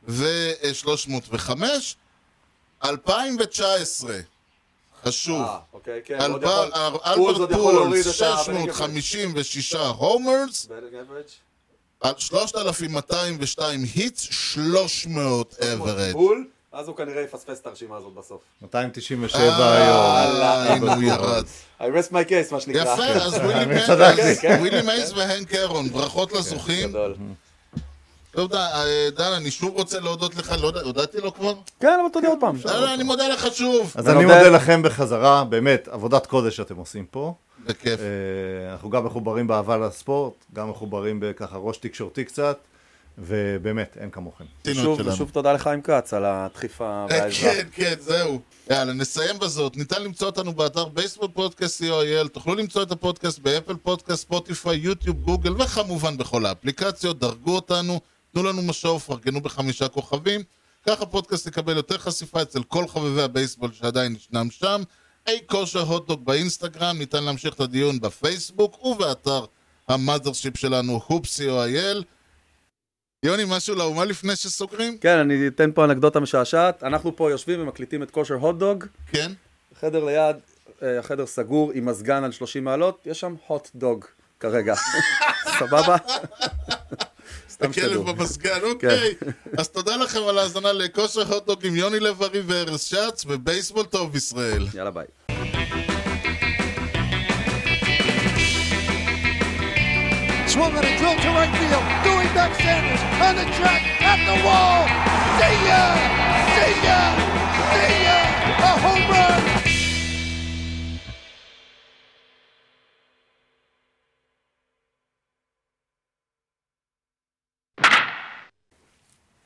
S1: ו-305. 2019, חשוב.
S2: אה, אוקיי, כן. עוד
S1: אלברט
S2: להוריד
S1: פולס,
S2: את ה-
S1: 656 הומרס,
S2: batting average.
S1: על 3,202 היטס, 300 אברד.
S2: בול, אז הוא כנראה יפספס את הרשימה הזאת בסוף.
S3: 297 היום.
S1: אה, הנה הוא ירד.
S2: I rest my case, מה שנקרא.
S1: יפה, אז ווילי מייז-
S3: צדקתי.
S1: כן, והנק אהרון, ברכות לזוכים. לא יודע, אה, דן, אני שוב רוצה להודות לך, לא יודע, הודעתי לו כבר?
S2: כן, אבל תודה עוד פעם.
S1: לא, אני מודה לך שוב.
S3: אז אני מודה לכם בחזרה, באמת, עבודת קודש שאתם עושים פה.
S1: בכיף.
S3: אה, אנחנו גם מחוברים באהבה לספורט, גם מחוברים בככה ראש תקשורתי קצת, ובאמת, אין כמוכם.
S2: שוב. ושוב תודה לחיים כץ על הדחיפה
S1: אה,
S2: והעזרה.
S1: כן, כן, זהו. יאללה, נסיים בזאת. ניתן למצוא אותנו באתר בייסבול פודקאסט co.il. תוכלו למצוא את הפודקאסט באפל פודקאסט, ספוטיפיי, יוטיוב, גוגל, וכמובן בכל האפליקציות. דרגו אותנו, תנו לנו משוב, פרגנו בחמישה כוכבים. ככה הפודקאסט יקבל יותר חשיפה אצל כל חובבי הבייסבול שעדיין ישנם שם. אי כושר הוטדוג באינסטגרם, ניתן להמשיך את הדיון בפייסבוק ובאתר המאזרשיפ שלנו, הופסי co.il. יוני, משהו לאומה לפני שסוגרים?
S2: כן, אני אתן פה אנקדוטה משעשעת. אנחנו פה יושבים ומקליטים את כושר הוטדוג.
S1: כן?
S2: חדר ליד, אה, החדר סגור עם מזגן על 30 מעלות, יש שם הוט דוג כרגע. סבבה? סתם
S1: הכלב. במזגן, אוקיי.
S2: כן.
S1: אז תודה לכם על ההאזנה לכושר הוטדוג עם יוני לב-ארי וארז שץ, ובייסבול טוב ישראל.
S2: יאללה ביי.
S6: Swung on a drill to right field. Doing back Sanders on the track at the wall. See ya! See ya! See ya! A home run!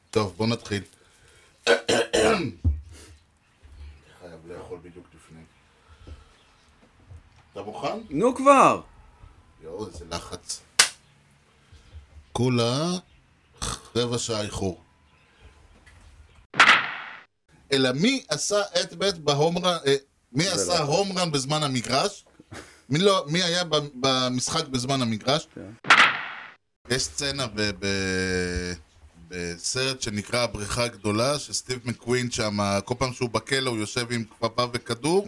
S1: טוב, בוא נתחיל. חייב לאכול בדיוק לפני. אתה מוכן?
S2: נו כבר!
S1: יואו, איזה לחץ. כולה רבע שעה איחור. אלא מי עשה את בית בהומרן, אה, מי עשה הומרן בזמן המגרש? מי לא, מי היה במשחק בזמן המגרש? יש סצנה ב- ב- בסרט שנקרא הבריכה הגדולה, שסטיב מקווין שם, כל פעם שהוא בכלא הוא יושב עם כפפה וכדור,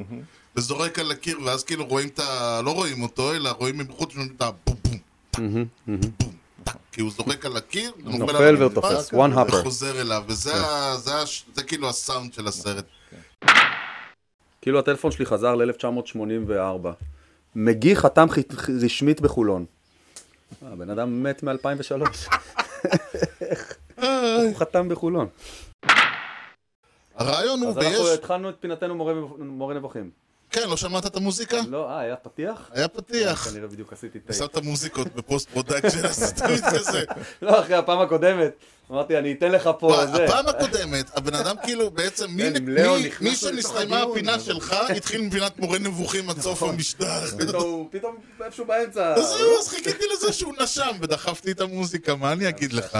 S1: וזורק על הקיר, ואז כאילו רואים את ה... לא רואים אותו, אלא רואים מבחוץ, שומעים את הבום בום, בום, כי הוא זורק על הקיר,
S2: נופל ותופס. One hopper.
S1: וחוזר אליו, וזה זה כאילו הסאונד של הסרט.
S2: כאילו הטלפון שלי חזר ל-1984. מגי חתם רשמית בחולון. אה, הבן אדם מת מ-2003. הוא חתם בחולון.
S1: הרעיון הוא
S2: אז אנחנו. התחלנו את פינתנו מורה נבוכים.
S1: כן, לא שמעת את המוזיקה?
S2: לא, אה, היה פתיח?
S1: היה פתיח.
S2: כנראה בדיוק עשיתי טייק.
S1: שמת מוזיקות ב post production, אז תמיד כזה.
S2: לא, אחרי הפעם הקודמת. אמרתי, אני אתן לך פה זה.
S1: הפעם הקודמת, הבן אדם כאילו בעצם, מי-
S3: כן,
S1: שנסתיימה הפינה. שלך, התחיל מבינת מורה נבוכים עד סוף המשטר.
S2: פתאום, איפשהו באמצע.
S1: אז זהו, אז חיכיתי לזה שהוא נשם ודחפתי את המוזיקה, מה אני אגיד לך?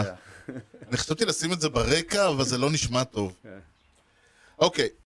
S1: אני חשבתי לשים את זה ברקע, אבל זה לא נשמע טוב.
S2: כן.
S1: אוקיי,